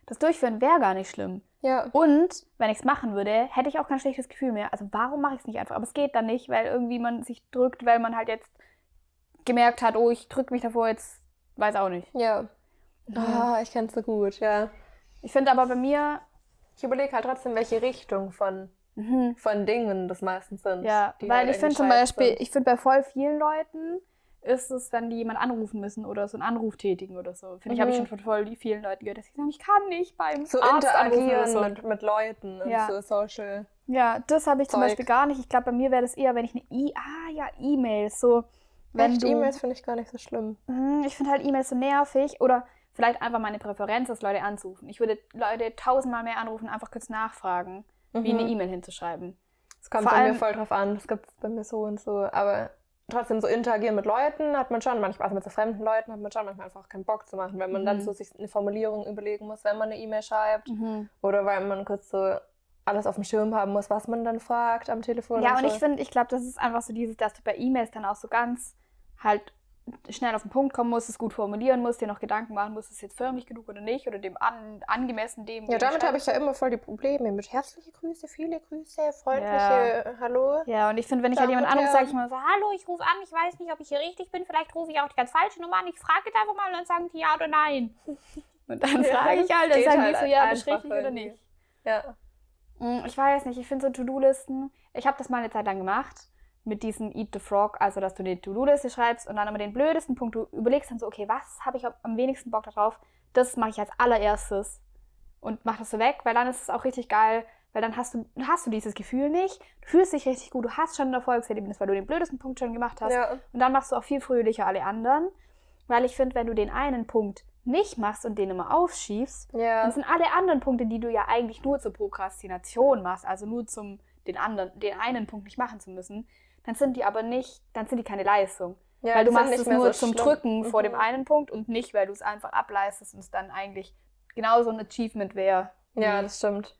das Durchführen wäre gar nicht schlimm. Ja. Und wenn ich es machen würde, hätte ich auch kein schlechtes Gefühl mehr. Also warum mache ich es nicht einfach? Aber es geht dann nicht, weil irgendwie man sich drückt, weil man halt jetzt gemerkt hat, oh, ich drücke mich davor jetzt, weiß auch nicht. Ja. Ah, ich kenn's so gut, ja. Ich finde aber bei mir, Ich überlege halt trotzdem, welche Richtung von, mhm, von Dingen das meistens sind. ja, weil halt ich finde zum Beispiel, sind. ich finde bei voll vielen Leuten ist es, wenn die jemand anrufen müssen oder so einen Anruf tätigen oder so. Finde ich, habe ich Mhm. schon von voll vielen Leuten gehört, dass sie sagen, ich kann nicht beim so Arzt interagieren so. mit, mit Leuten und Ja. so Social. Ja, das habe ich zum Zeug. Beispiel gar nicht. Ich glaube, bei mir wäre das eher, wenn ich eine E, ah ja, E-Mails, so, wenn Echt, du, E-Mails finde ich gar nicht so schlimm. Hm, ich finde halt E-Mails so nervig oder vielleicht einfach meine Präferenz ist, Leute anzurufen. Ich würde Leute tausendmal mehr anrufen, einfach kurz nachfragen, wie Mhm. eine E-Mail hinzuschreiben. Es kommt Vor bei allem- mir voll drauf an. Das gibt es bei mir so und so. Aber trotzdem so interagieren mit Leuten hat man schon manchmal, also mit so fremden Leuten hat man schon manchmal einfach keinen Bock zu machen, weil man dann Mhm. so sich eine Formulierung überlegen muss, wenn man eine E-Mail schreibt. Oder weil man kurz so alles auf dem Schirm haben muss, was man dann fragt am Telefon. Ja, und so. ich finde, ich glaube, das ist einfach so dieses, dass du bei E-Mails dann auch so ganz halt schnell auf den Punkt kommen musst, es gut formulieren musst, dir noch Gedanken machen musst, ist es jetzt förmlich genug oder nicht oder dem an, angemessen dem. Ja, damit habe ich ja immer voll die Probleme mit herzliche Grüße, viele Grüße, freundliche Hallo. Ja, und ich finde, wenn ich halt und anrufe, sage ich immer so, hallo, ich rufe an, ich weiß nicht, ob ich hier richtig bin, vielleicht rufe ich auch die ganz falsche Nummer an, ich frage jetzt einfach mal und dann sagen die ja oder nein. [laughs] Und dann Ja, frage ich halt, dann sagen halt die so, ja, bist richtig oder nicht. Ja. Mm, Ich weiß nicht, ich finde so To-Do-Listen, ich habe das mal eine Zeit lang gemacht, mit diesem Eat the Frog, also dass du eine To-Do-Liste schreibst und dann immer den blödesten Punkt, du überlegst dann so, okay, was habe ich am- am wenigsten Bock darauf, das mache ich als allererstes und mach das so weg, weil dann ist es auch richtig geil, weil dann hast du, hast du dieses Gefühl nicht, du fühlst dich richtig gut, du hast schon ein Erfolgserlebnis, weil du den blödesten Punkt schon gemacht hast ja. und dann machst du auch viel fröhlicher alle anderen, weil ich finde, wenn du den einen Punkt nicht machst und den immer aufschiebst, Ja. dann sind alle anderen Punkte, die du ja eigentlich nur zur Prokrastination machst, also nur zum den anderen, den einen Punkt nicht machen zu müssen, dann sind die aber nicht, dann sind die keine Leistung. ja, weil du machst nicht es nur so zum schlimm. Drücken vor dem Mhm. einen Punkt und nicht, weil du es einfach ableistest und es dann eigentlich genauso ein Achievement wäre. Ja, das stimmt.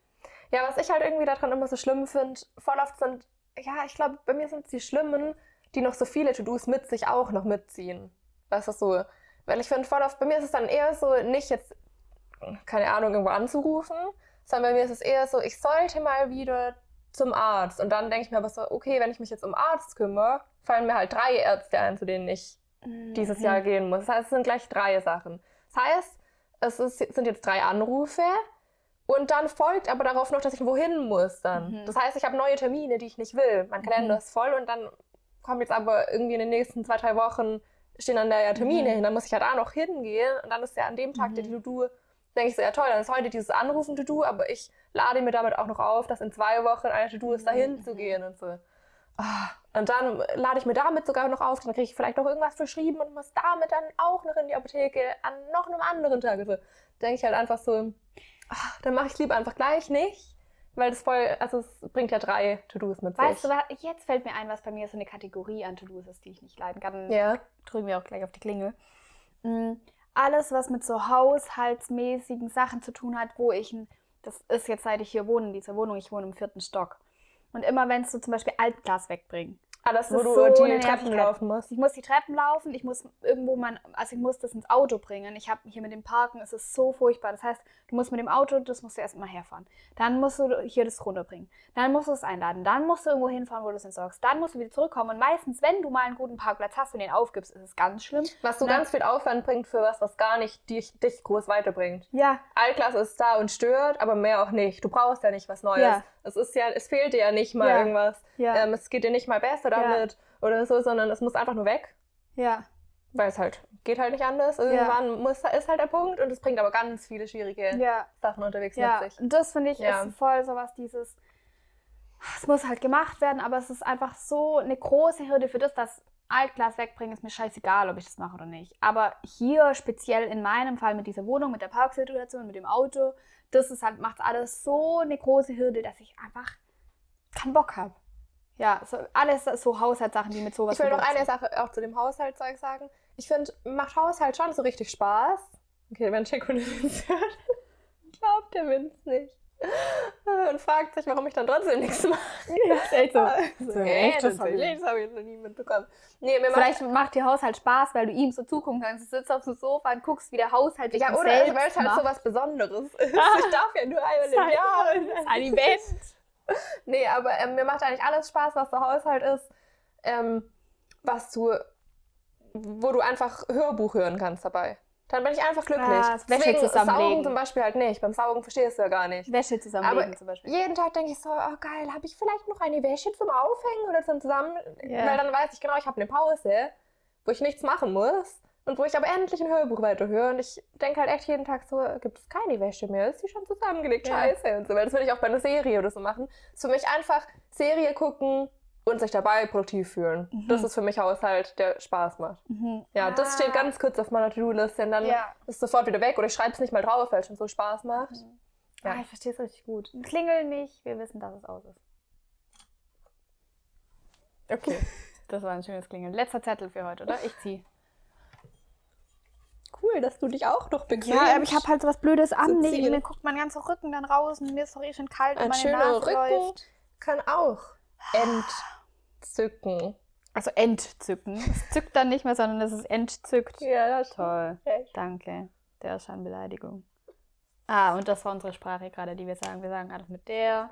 Ja, was ich halt irgendwie daran immer so schlimm finde, voll oft sind, ja, ich glaube, bei mir sind es die Schlimmen, die noch so viele To-Dos mit sich auch noch mitziehen. Weißt du, so. Weil ich finde, voll oft, bei mir ist es dann eher so, nicht jetzt, keine Ahnung, irgendwo anzurufen, sondern bei mir ist es eher so, ich sollte mal wieder zum Arzt. Und dann denke ich mir aber so, okay, wenn ich mich jetzt um Arzt kümmere, fallen mir halt drei Ärzte ein, zu denen ich dieses Mhm. Jahr gehen muss. Das heißt, es sind gleich drei Sachen. Das heißt, es ist, sind jetzt drei Anrufe und dann folgt aber darauf noch, dass ich wohin muss dann. Mhm. Das heißt, ich habe neue Termine, die ich nicht will. Mein Kalender Mhm. ist voll und dann kommt jetzt aber irgendwie in den nächsten zwei, drei Wochen stehen dann da ja Termine Mhm. hin, dann muss ich halt auch noch hingehen und dann ist ja an dem Tag der Mhm. To-Do, denke ich so, ja toll, dann ist heute dieses Anrufen To-Do, aber ich lade mir damit auch noch auf, dass in zwei Wochen eine To-Do ist, dahin Mhm. zu gehen und so. Ah, Und dann lade ich mir damit sogar noch auf, dann kriege ich vielleicht noch irgendwas verschrieben und muss damit dann auch noch in die Apotheke an noch einem anderen Tag. Also denke ich halt einfach so, ah, dann mache ich es lieber einfach gleich nicht, weil das voll, also es bringt ja drei To-Dos mit Weißt du sich. was? Jetzt fällt mir ein, was bei mir so eine Kategorie an To-Dos ist, die ich nicht leiden kann. Ja. drücken wir auch gleich auf die Klingel. Mm, Alles, was mit so haushaltsmäßigen Sachen zu tun hat, wo ich, ein- das ist jetzt seit ich hier wohne, in dieser Wohnung, ich wohne im vierten Stock. Und immer wenn so zum Beispiel Altglas wegbringen. Alles, Das wo ist du so die Treppen laufen musst. Ich muss die Treppen laufen, ich muss irgendwo mein, also ich muss das ins Auto bringen. Ich habe hier mit dem Parken, es ist so furchtbar. Das heißt, du musst mit dem Auto, das musst du erstmal herfahren. Dann musst du hier das runterbringen. Dann musst du es einladen. Dann musst du irgendwo hinfahren, wo du es entsorgst. Dann musst du wieder zurückkommen. Und meistens, wenn du mal einen guten Parkplatz hast und den aufgibst, ist es ganz schlimm. Was so ganz viel Aufwand bringt für was, was gar nicht dich, dich groß weiterbringt. Ja, Altglas ist da und stört, aber mehr auch nicht. Du brauchst ja nicht was Neues. Ja. Es ist ja, es fehlt dir ja nicht mal Ja. irgendwas. ja, Ähm, es geht dir nicht mal besser damit oder so, sondern es muss einfach nur weg, ja. weil es halt geht halt nicht anders. Irgendwann muss, ist halt der Punkt und es bringt aber ganz viele schwierige Ja, Sachen unterwegs mit sich. Und das finde ich ist voll sowas dieses, es muss halt gemacht werden, aber es ist einfach so eine große Hürde für das, dass Altglas wegbringen, ist mir scheißegal, ob ich das mache oder nicht. Aber hier speziell in meinem Fall mit dieser Wohnung, mit der Parksituation, mit dem Auto, das ist halt, macht alles so eine große Hürde, dass ich einfach keinen Bock habe. Ja, so, alles so Haushaltssachen, die mit sowas Ich will noch eine. Sache auch zu dem Haushaltszeug sagen. Ich finde, macht Haushalt schon so richtig Spaß. Okay, wenn Chico nicht hört, glaubt der Vince nicht. [laughs] Und fragt sich, warum ich dann trotzdem nichts mache. Ja, ist echt so. [laughs] So, So, echt? echt? Das, Das hab ich- das habe ich noch nie mitbekommen. Nee, mir macht Vielleicht macht dir Haushalt Spaß, weil du ihm so zugucken kannst. Du sitzt auf dem Sofa und guckst, wie der Haushalt dich Ja, oder selbst weil es halt so was Besonderes ist. [laughs] Ich darf ja nur einmal im Jahr. Das ist ein Event. Nee, aber ähm, mir macht eigentlich alles Spaß, was der Haushalt ist. Ähm, was du, wo du einfach Hörbuch hören kannst dabei. Dann bin ich einfach glücklich. Ah, das Wäsche zusammenlegen. Saugen zum Beispiel halt nicht. Beim Saugen verstehst du ja gar nicht. Wäsche zusammenlegen Aber zum Beispiel. Jeden Tag denke ich so, oh geil, habe ich vielleicht noch eine Wäsche zum Aufhängen oder zum Zusammen... Ja. Weil dann weiß ich genau, ich habe eine Pause, wo ich nichts machen muss und wo ich aber endlich ein Hörbuch weiterhöre. Und ich denke halt echt jeden Tag so, gibt es keine Wäsche mehr? Ist die schon zusammengelegt? Ja. Scheiße und so. Weil das würde ich auch bei einer Serie oder so machen. Das ist für mich einfach Serie gucken und sich dabei produktiv fühlen. Mhm. Das ist für mich Haushalt, der Spaß macht. Mhm. Ja, das steht ganz kurz auf meiner To-Do-Liste und dann Ja. ist es sofort wieder weg oder ich schreibe es nicht mal drauf, weil es schon so Spaß macht. Ja. Ah, ich verstehe es richtig gut. Klingel nicht, wir wissen, dass es aus ist. Okay. [laughs] Das war ein schönes Klingeln. Letzter Zettel für heute, oder? Ich zieh. Cool, dass du dich auch noch bequem Ja, aber ich habe halt so was Blödes an. Nee, mir guckt mein ganzer Rücken dann raus und mir ist doch eh schon kalt und Ein meine schöner Nase Rücken läuft. kann auch [sighs] entzücken. Also entzücken. Es zückt dann nicht mehr, sondern es ist entzückt. [laughs] Ja, das Toll. Echt. Danke. Der ist schon Beleidigung. Ah, und das war unsere Sprache gerade, die wir sagen. Wir sagen alles mit der,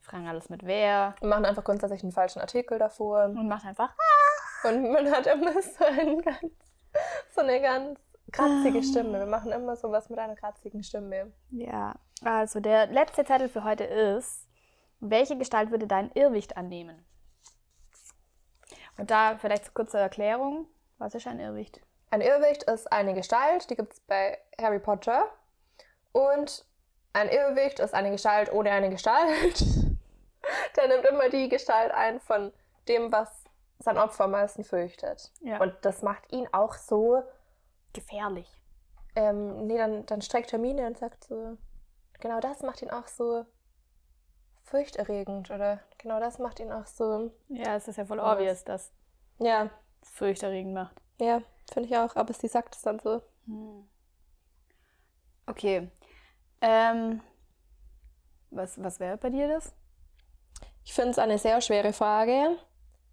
fragen alles mit wer Wir machen einfach grundsätzlich einen falschen Artikel davor. und machen einfach. [laughs] Und man hat immer so, ganz, so eine ganz kratzige Stimme. Wir machen immer sowas mit einer kratzigen Stimme. Ja, also der letzte Zettel für heute ist, welche Gestalt würde dein Irrwicht annehmen? Und da vielleicht kurze Erklärung, was ist ein Irrwicht? Ein Irrwicht ist eine Gestalt, die gibt es bei Harry Potter. Und ein Irrwicht ist eine Gestalt ohne eine Gestalt. [laughs] Der nimmt immer die Gestalt ein von dem, was sein Opfer am meisten fürchtet. Ja. Und das macht ihn auch so. Gefährlich. Ähm, nee, dann, dann streckt Hermine und sagt so. Genau das macht ihn auch so furchterregend. Oder genau das macht ihn auch so. Ja, es ist ja voll Was? obvious, dass Ja, es furchterregend macht. ja, finde ich auch. Aber sie sagt es dann so. Okay. Ähm, was, was wäre bei dir das? Ich finde es eine sehr schwere Frage,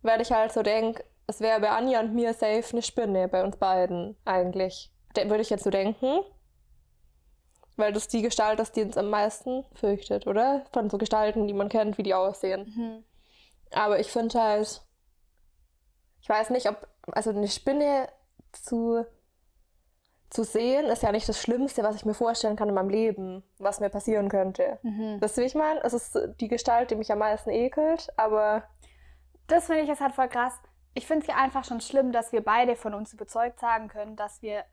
weil ich halt so denke, es wäre bei Anja und mir safe eine Spinne bei uns beiden eigentlich. De würde ich jetzt so denken. Weil das die Gestalt ist, die uns am meisten fürchtet, oder? Von so Gestalten, die man kennt, wie die aussehen. Aber ich finde halt, ich weiß nicht, ob, also eine Spinne zu, zu sehen, ist ja nicht das Schlimmste, was ich mir vorstellen kann in meinem Leben, was mir passieren könnte. Mhm. Weißt du, wie ich meine? Es ist die Gestalt, die mich am meisten ekelt, aber Das finde ich jetzt halt voll krass. ich finde es ja einfach schon schlimm, dass wir beide von uns überzeugt sagen können, dass wir,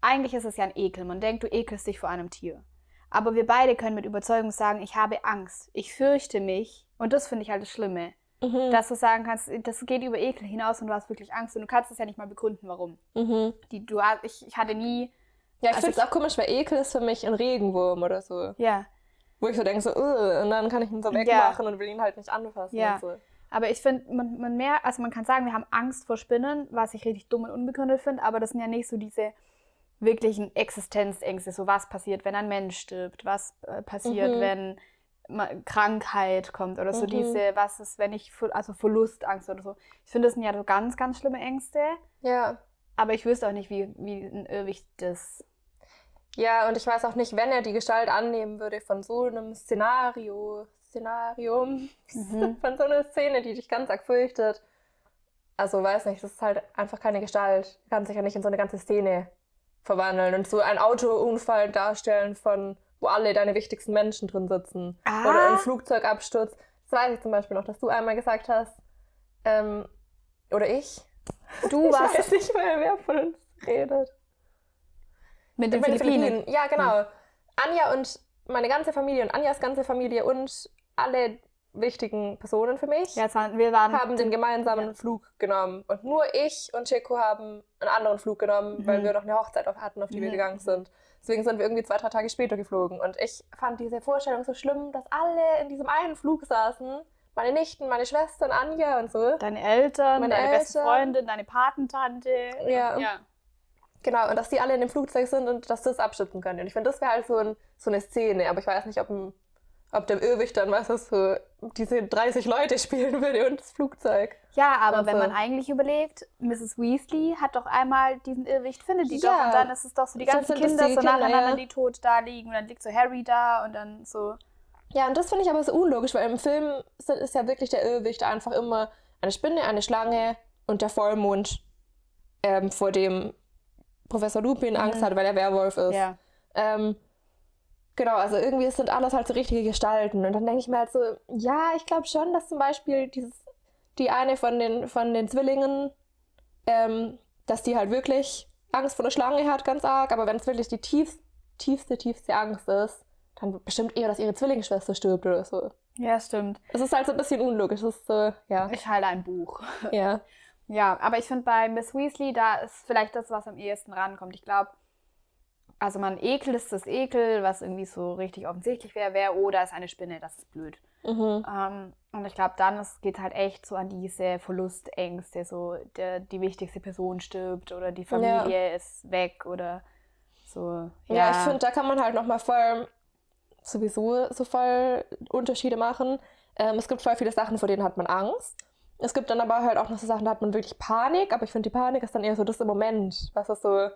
eigentlich ist es ja ein Ekel. Man denkt, du ekelst dich vor einem Tier. Aber wir beide können mit Überzeugung sagen, ich habe Angst, ich fürchte mich. Und das finde ich halt das Schlimme. Mhm. Dass du sagen kannst, das geht über Ekel hinaus und du hast wirklich Angst und du kannst es ja nicht mal begründen, warum. Mhm. Die, du, ich, ich hatte nie, Ja, ich Also finde es auch komisch, weil Ekel ist für mich ein Regenwurm oder so. ja, Wo ich so denke, so, und dann kann ich ihn so wegmachen und will ihn halt nicht anfassen. Ja. Und so. Aber ich finde, man, man mehr, also man kann sagen, wir haben Angst vor Spinnen, was ich richtig dumm und unbegründet finde, aber das sind ja nicht so diese wirklichen Existenzängste, so was passiert, wenn ein Mensch stirbt, was äh, passiert, Mhm. wenn Krankheit kommt oder so Mhm. diese, was ist, wenn ich, also Verlustangst oder so. Ich finde, das sind ja so ganz, ganz schlimme Ängste, Ja. aber ich wüsste auch nicht, wie, wie ein Irrwicht das. Ja, und ich weiß auch nicht, wenn er die Gestalt annehmen würde von so einem Szenario, Szenarium, Mhm. [laughs] von so einer Szene, die dich ganz arg fürchtet. Also, weiß nicht, das ist halt einfach keine Gestalt. Kann sich ja nicht in so eine ganze Szene verwandeln und so einen Autounfall darstellen von, wo alle deine wichtigsten Menschen drin sitzen. Ah. Oder ein Flugzeugabsturz. Das weiß ich zum Beispiel noch, dass du einmal gesagt hast, ähm, oder ich. Du [laughs] Ich warst weiß nicht mehr, wer von uns redet. mit den Mit den Philippinen. Ja, genau. Anja und meine ganze Familie und Anjas ganze Familie und alle wichtigen Personen für mich Ja, wir waren haben den gemeinsamen Ja. Flug genommen. Und nur ich und Chico haben einen anderen Flug genommen, weil Mhm. wir noch eine Hochzeit auf hatten, auf die wir Mhm. gegangen sind. Deswegen sind wir irgendwie zwei, drei Tage später geflogen. Und ich fand diese Vorstellung so schlimm, dass alle in diesem einen Flug saßen. Meine Nichten, meine Schwestern, Anja und so. deine Eltern, Meine deine beste Eltern. Freundin, deine Patentante. Ja. ja. Genau, und dass die alle in dem Flugzeug sind und dass das abschützen können. Und ich finde, das wäre halt so, ein, so eine Szene. Aber ich weiß nicht, ob, ein, ob der Irrwicht dann, was das so, diese 30 Leute spielen würde und das Flugzeug. Ja, aber wenn Also- man eigentlich überlegt, Mrs. Weasley hat doch einmal diesen Irrwicht, findet die Ja. doch. Und dann ist es doch so, die ganzen Kinder lustige so Kinder, nacheinander, ja. die tot da liegen. Und dann liegt so Harry da und dann so. Ja, und das finde ich aber so unlogisch, weil im Film ist, ist ja wirklich der Irrwicht einfach immer eine Spinne, eine Schlange und der Vollmond, ähm, vor dem Professor Lupin Angst hat, weil er Werwolf ist. Ja. Ähm, genau, also irgendwie sind alles halt so richtige Gestalten. Und dann denke ich mir halt so, ja, ich glaube schon, dass zum Beispiel dieses, die eine von den, von den Zwillingen, ähm, dass die halt wirklich Angst vor der Schlange hat, ganz arg. Aber wenn es wirklich die tiefst, tiefste, tiefste Angst ist, dann bestimmt eher, dass ihre Zwillingsschwester stirbt oder so. Ja, stimmt. Es ist halt so ein bisschen unlogisch. Es ist so, ja. Ich halte ein Buch. ja. Ja, aber ich finde bei Miss Weasley, da ist vielleicht das, was am ehesten rankommt. Ich glaube, also man Ekel ist das Ekel, was irgendwie so richtig offensichtlich wäre, wäre, oh, da ist eine Spinne, das ist blöd. Mhm. Ähm, und ich glaube, dann geht halt echt so an diese Verlustängste, so der, die wichtigste Person stirbt oder die Familie ist weg oder so. Ja, ich finde, da kann man halt nochmal voll sowieso so voll Unterschiede machen. Ähm, es gibt voll viele Sachen, vor denen hat man Angst. Es gibt dann aber halt auch noch so Sachen, da hat man wirklich Panik, aber ich finde, die Panik ist dann eher so das im Moment. Was ist so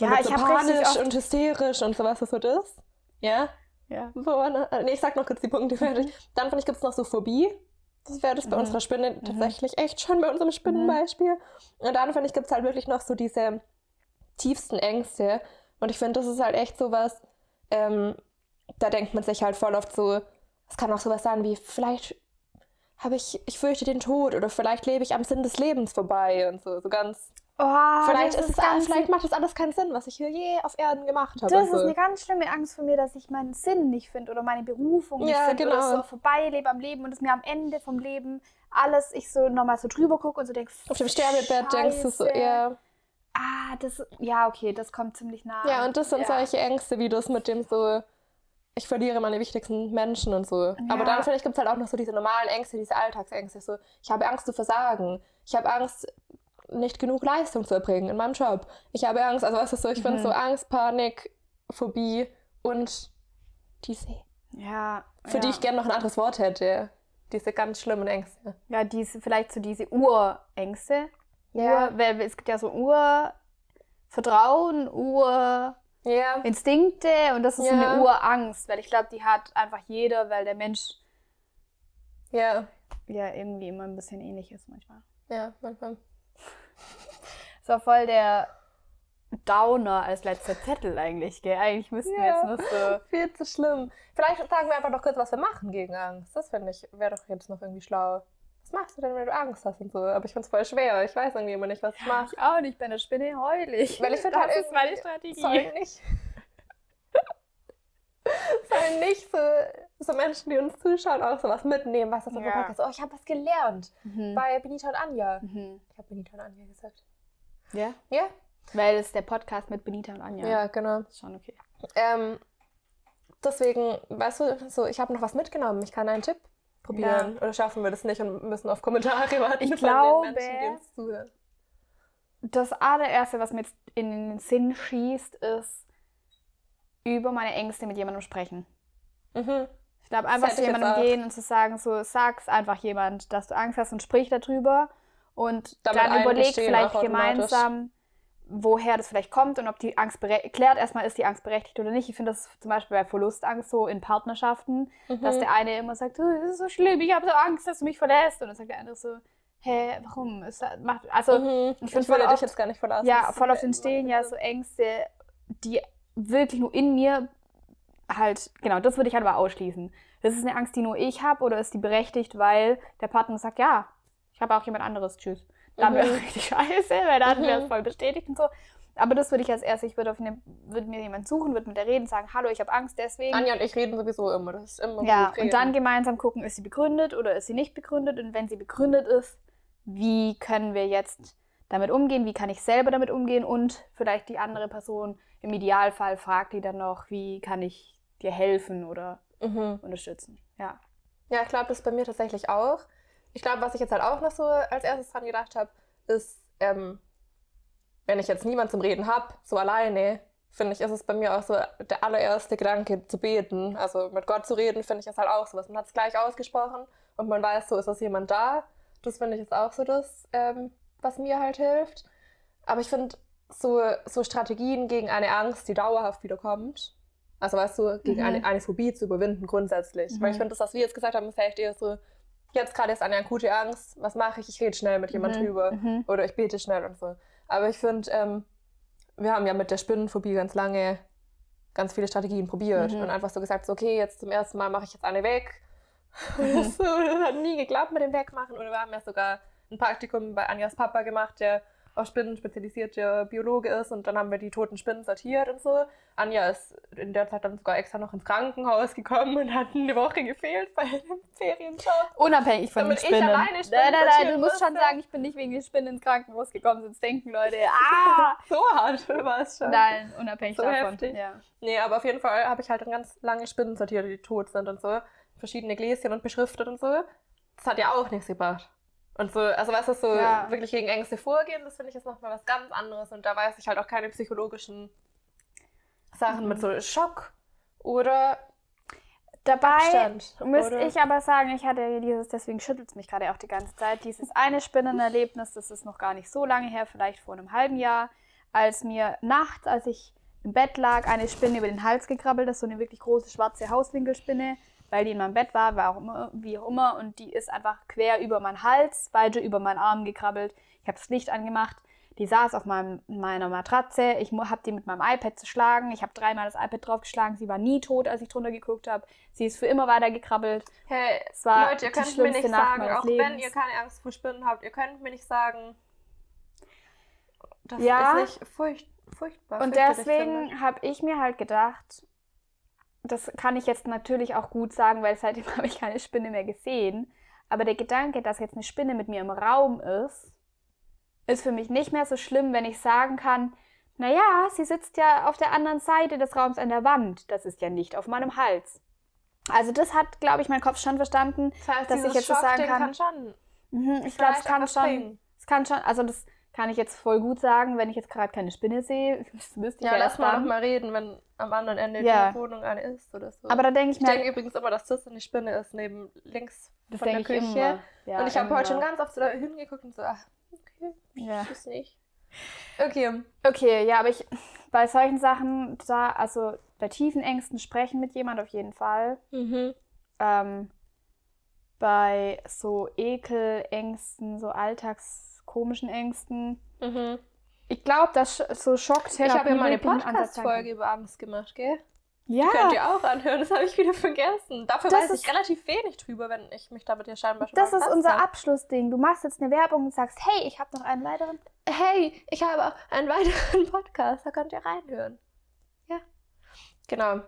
Ja, ich so hab richtig panisch und hysterisch und so was ist so das. Ja. ja. So, ne? nee, ich sag noch kurz die Punkte fertig. Dann finde ich, gibt es noch so Phobie. Das wäre das bei Mhm. unserer Spinne tatsächlich echt schon bei unserem Spinnenbeispiel. Und dann finde ich, gibt es halt wirklich noch so diese tiefsten Ängste. Und ich finde, das ist halt echt sowas, ähm, da denkt man sich halt voll oft so, es kann auch sowas sein wie, vielleicht habe ich, ich fürchte den Tod oder vielleicht lebe ich am Sinn des Lebens vorbei und so, so ganz. Oh, vielleicht, ist es, ganz, vielleicht macht das alles keinen Sinn, was ich hier je auf Erden gemacht habe. das ist eine ganz schlimme Angst von mir, dass ich meinen Sinn nicht finde oder meine Berufung nicht Ja, finde oder genau. so vorbeilebe am Leben und es mir am Ende vom Leben alles, ich so nochmal so drüber gucke und so denke, auf dem Sterbebett denkst du so, ja. Ah, das, ja, okay, das kommt ziemlich nah. Ja, und das sind ja. solche Ängste, wie das mit dem so, ich verliere meine wichtigsten Menschen und so. Aber Ja. dann, finde ich, gibt es halt auch noch so diese normalen Ängste, diese Alltagsängste. So, ich habe Angst zu versagen. Ich habe Angst, nicht genug Leistung zu erbringen in meinem Job. Ich habe Angst, also was ist so, ich finde Mhm. so Angst, Panik, Phobie und diese, Ja. für ja. die ich gerne noch ein anderes Wort hätte. Diese ganz schlimmen Ängste. Ja, diese, vielleicht so diese Urängste. Ja. Ur, weil es gibt ja so Urvertrauen, Urinstinkte Ja, und das ist so Ja. eine Urangst, weil ich glaube, die hat einfach jeder, weil der Mensch ja, ja irgendwie immer ein bisschen ähnlich ist manchmal. ja, manchmal. Das war voll der Downer als letzter Zettel eigentlich, gell? Eigentlich müssten wir Ja. jetzt noch so. [laughs] Viel zu schlimm. Vielleicht sagen wir einfach noch kurz, was wir machen gegen Angst. Das finde ich, wäre doch jetzt noch irgendwie schlau. was machst du denn, wenn du Angst hast und so? Aber ich finde es voll schwer. Ich weiß irgendwie immer nicht, was ich mache. Ich auch nicht, bei einer Spinne heul ich. Weil ich finde das halt ist meine irgendwie- Strategie. Sollen nicht. [laughs] sollen nicht so, so Menschen, die uns zuschauen, auch sowas mitnehmen, was das so Ja. Podcast. Oh, ich habe was gelernt Mhm. bei Benita und Anja. Mhm. Ich habe Benita und Anja gesagt. Ja? Ja? Weil es der Podcast mit Benita und Anja. Ja, genau. Ist schon okay. Ähm, deswegen, weißt du, so, ich habe noch was mitgenommen. Ich kann einen Tipp probieren. Oder schaffen wir das nicht und müssen auf Kommentare warten Ich glaube- Menschen. Das allererste, was mir jetzt in den Sinn schießt, ist über meine Ängste mit jemandem sprechen. Mhm. Ich glaube, einfach zu jemandem gehen und zu sagen, so sag's einfach jemand, dass du Angst hast und sprich darüber. Und Damit dann überleg eingestehen vielleicht gemeinsam, woher das vielleicht kommt und ob die Angst klärt erstmal, ist die Angst berechtigt oder nicht. Ich finde das zum Beispiel bei Verlustangst so in Partnerschaften, dass Mhm. der eine immer sagt, oh, das ist so schlimm, ich habe so Angst, dass du mich verlässt. Und dann sagt der andere so, hä, warum? Es macht, also Mhm. ich Ich, würde dich jetzt gar nicht verlassen. ja, Das voll auf ist den Stehen, ja, so. so Ängste, die wirklich nur in mir halt, genau, das würde ich halt aber ausschließen. Das ist eine Angst, die nur ich habe oder ist die berechtigt, weil der Partner sagt, ja, ich habe auch jemand anderes, tschüss. Dann wäre Mhm. es [laughs] richtig scheiße, weil dann wäre es Mhm. voll bestätigt und so. Aber das würde ich als erstes, ich würde, auf eine, würde mir jemand suchen, würde mit der reden, sagen, hallo, ich habe Angst deswegen. Anja und ich reden sowieso immer. Das ist immer Ja, und dann gemeinsam gucken, ist sie begründet oder ist sie nicht begründet? Und wenn sie begründet ist, wie können wir jetzt damit umgehen? Wie kann ich selber damit umgehen? Und vielleicht die andere Person im Idealfall fragt die dann noch, wie kann ich dir helfen oder Mhm. unterstützen? Ja. Ja, ich glaube, das ist bei mir tatsächlich auch. Ich glaube, was ich jetzt halt auch noch so als erstes dran gedacht habe, ist, ähm, wenn ich jetzt niemand zum Reden habe, so alleine, finde ich, ist es bei mir auch so der allererste Gedanke zu beten. Also mit Gott zu reden, finde ich, ist halt auch sowas. Man hat es gleich ausgesprochen und man weiß, so ist das jemand da. Das finde ich ist auch so das, ähm, was mir halt hilft. Aber ich finde, so, so Strategien gegen eine Angst, die dauerhaft wiederkommt, also weißt du, gegen Mhm. eine, eine Phobie zu überwinden grundsätzlich. Weil ich Mhm. finde, das, was wir jetzt gesagt haben, ist echt eher so, jetzt gerade ist eine akute Angst, was mache ich? Ich rede schnell mit jemand Mhm, drüber mhm. oder ich bete schnell und so. Aber ich finde, ähm, wir haben ja mit der Spinnenphobie ganz lange ganz viele Strategien probiert Mhm. und einfach so gesagt, so, okay, jetzt zum ersten Mal mache ich jetzt eine weg. Das, [laughs] so, das hat nie geklappt mit dem Wegmachen. Oder wir haben ja sogar ein Praktikum bei Anjas Papa gemacht, der auf Spinnen spezialisierter Biologe ist und dann haben wir die toten Spinnen sortiert und so. Anja ist in der Zeit dann sogar extra noch ins Krankenhaus gekommen und hat eine Woche gefehlt bei einem Ferienjob. Unabhängig von Damit den ich Spinnen. alleine Spinnen nein, nein, nein, du musst schon sagen, ich bin nicht wegen den Spinnen ins Krankenhaus gekommen, sonst denken Leute, [laughs] ah! So hart war es schon. Nein, unabhängig So davon. heftig. Ja. Nee, aber auf jeden Fall habe ich halt dann ganz lange Spinnen sortiert, die tot sind und so. Verschiedene Gläschen und beschriftet und so. Das hat ja auch nichts gebracht. Und so, also was ist so Ja. wirklich gegen Ängste vorgehen, das finde ich ist nochmal was ganz anderes. Und da weiß ich halt auch keine psychologischen Sachen Mhm. mit so Schock oder Dabei Abstand. Müsste oder? ich aber sagen, ich hatte dieses, deswegen schüttelt es mich gerade auch die ganze Zeit, dieses eine Spinnenerlebnis, das ist noch gar nicht so lange her, vielleicht vor einem halben Jahr, als mir nachts, als ich im Bett lag, eine Spinne über den Hals gekrabbelt ist, so eine wirklich große schwarze Hauswinkelspinne, weil die in meinem Bett war, war auch immer, wie auch immer, und die ist einfach quer über meinen Hals, weiter über meinen Arm gekrabbelt. Ich habe das Licht angemacht. Die saß auf meinem, meiner Matratze. Ich habe die mit meinem iPad zerschlagen. Ich habe dreimal das iPad draufgeschlagen. Sie war nie tot, als ich drunter geguckt habe. Sie ist für immer weiter gekrabbelt. Hey, Es war Leute, ihr könnt mir nicht sagen, auch wenn Lebens. ihr keine Angst vor Spinnen habt, ihr könnt mir nicht sagen, das Ja. ist nicht furcht, furchtbar. Und deswegen habe ich mir halt gedacht, das kann ich jetzt natürlich auch gut sagen, weil seitdem [laughs] habe ich keine Spinne mehr gesehen. Aber der Gedanke, dass jetzt eine Spinne mit mir im Raum ist, ist für mich nicht mehr so schlimm, wenn ich sagen kann, naja, sie sitzt ja auf der anderen Seite des Raums an der Wand. Das ist ja nicht auf meinem Hals. Also das hat, glaube ich, mein Kopf schon verstanden. Das heißt, dass ich jetzt so sagen kann- kann schon Mhm, ich glaube, es kann schon, es kann schon, also das kann ich jetzt voll gut sagen, wenn ich jetzt gerade keine Spinne sehe. [laughs] Das müsste ich Ja, ja, lass mal dann. noch mal reden, wenn am anderen Ende Ja. der Wohnung eine ist oder so. Aber da denke ich ich mir, denke übrigens immer, dass das eine Spinne ist, neben links das von der ich Küche. Ja, und ich habe heute schon ganz oft so da hingeguckt und so, ach, okay, Ja. ich weiß nicht. Okay. Okay, ja, aber ich bei solchen Sachen, da, also bei tiefen Ängsten sprechen mit jemand auf jeden Fall. Mhm. Ähm, bei so Ekelängsten, so alltagskomischen Ängsten. Mhm. Ich glaube, dass so Schocktherapie Ich habe ja mal eine. Podcast-Folge über Angst gemacht, gell? Ja. Könnt ihr auch anhören, [laughs] das habe ich wieder vergessen. Dafür Das weiß ich relativ wenig drüber, wenn ich mich damit ja scheinbar schon Das ist unser habe. Abschlussding. Du machst jetzt eine Werbung und sagst, hey, ich habe noch einen weiteren. Hey, ich habe einen [laughs] weiteren Podcast, da könnt ihr reinhören. Ja. Genau.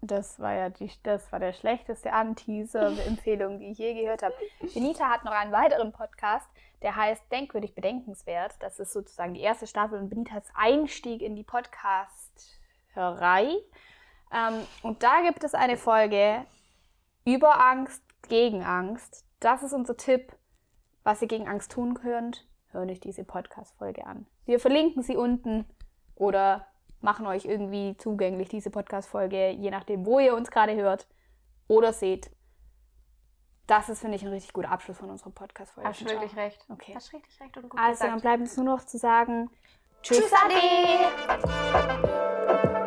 Das war ja die, das war der schlechteste Anteaser-Empfehlung, die ich je gehört habe. Benita hat noch einen weiteren Podcast, der heißt Denkwürdig Bedenkenswert. Das ist sozusagen die erste Staffel und Benitas Einstieg in die Podcast-Hörerei. Ähm, und da gibt es eine Folge über Angst, gegen Angst. Das ist unser Tipp, was ihr gegen Angst tun könnt. Hört euch diese Podcast-Folge an. Wir verlinken sie unten oder machen euch irgendwie zugänglich diese Podcast-Folge, je nachdem, wo ihr uns gerade hört oder seht. Das ist, finde ich, ein richtig guter Abschluss von unserer Podcast-Folge. Hast du wirklich recht. Okay. Hast richtig recht und gut Also, dann gesagt. bleibt uns nur noch zu sagen: Tschüss, Tschüss, Ade! Ade!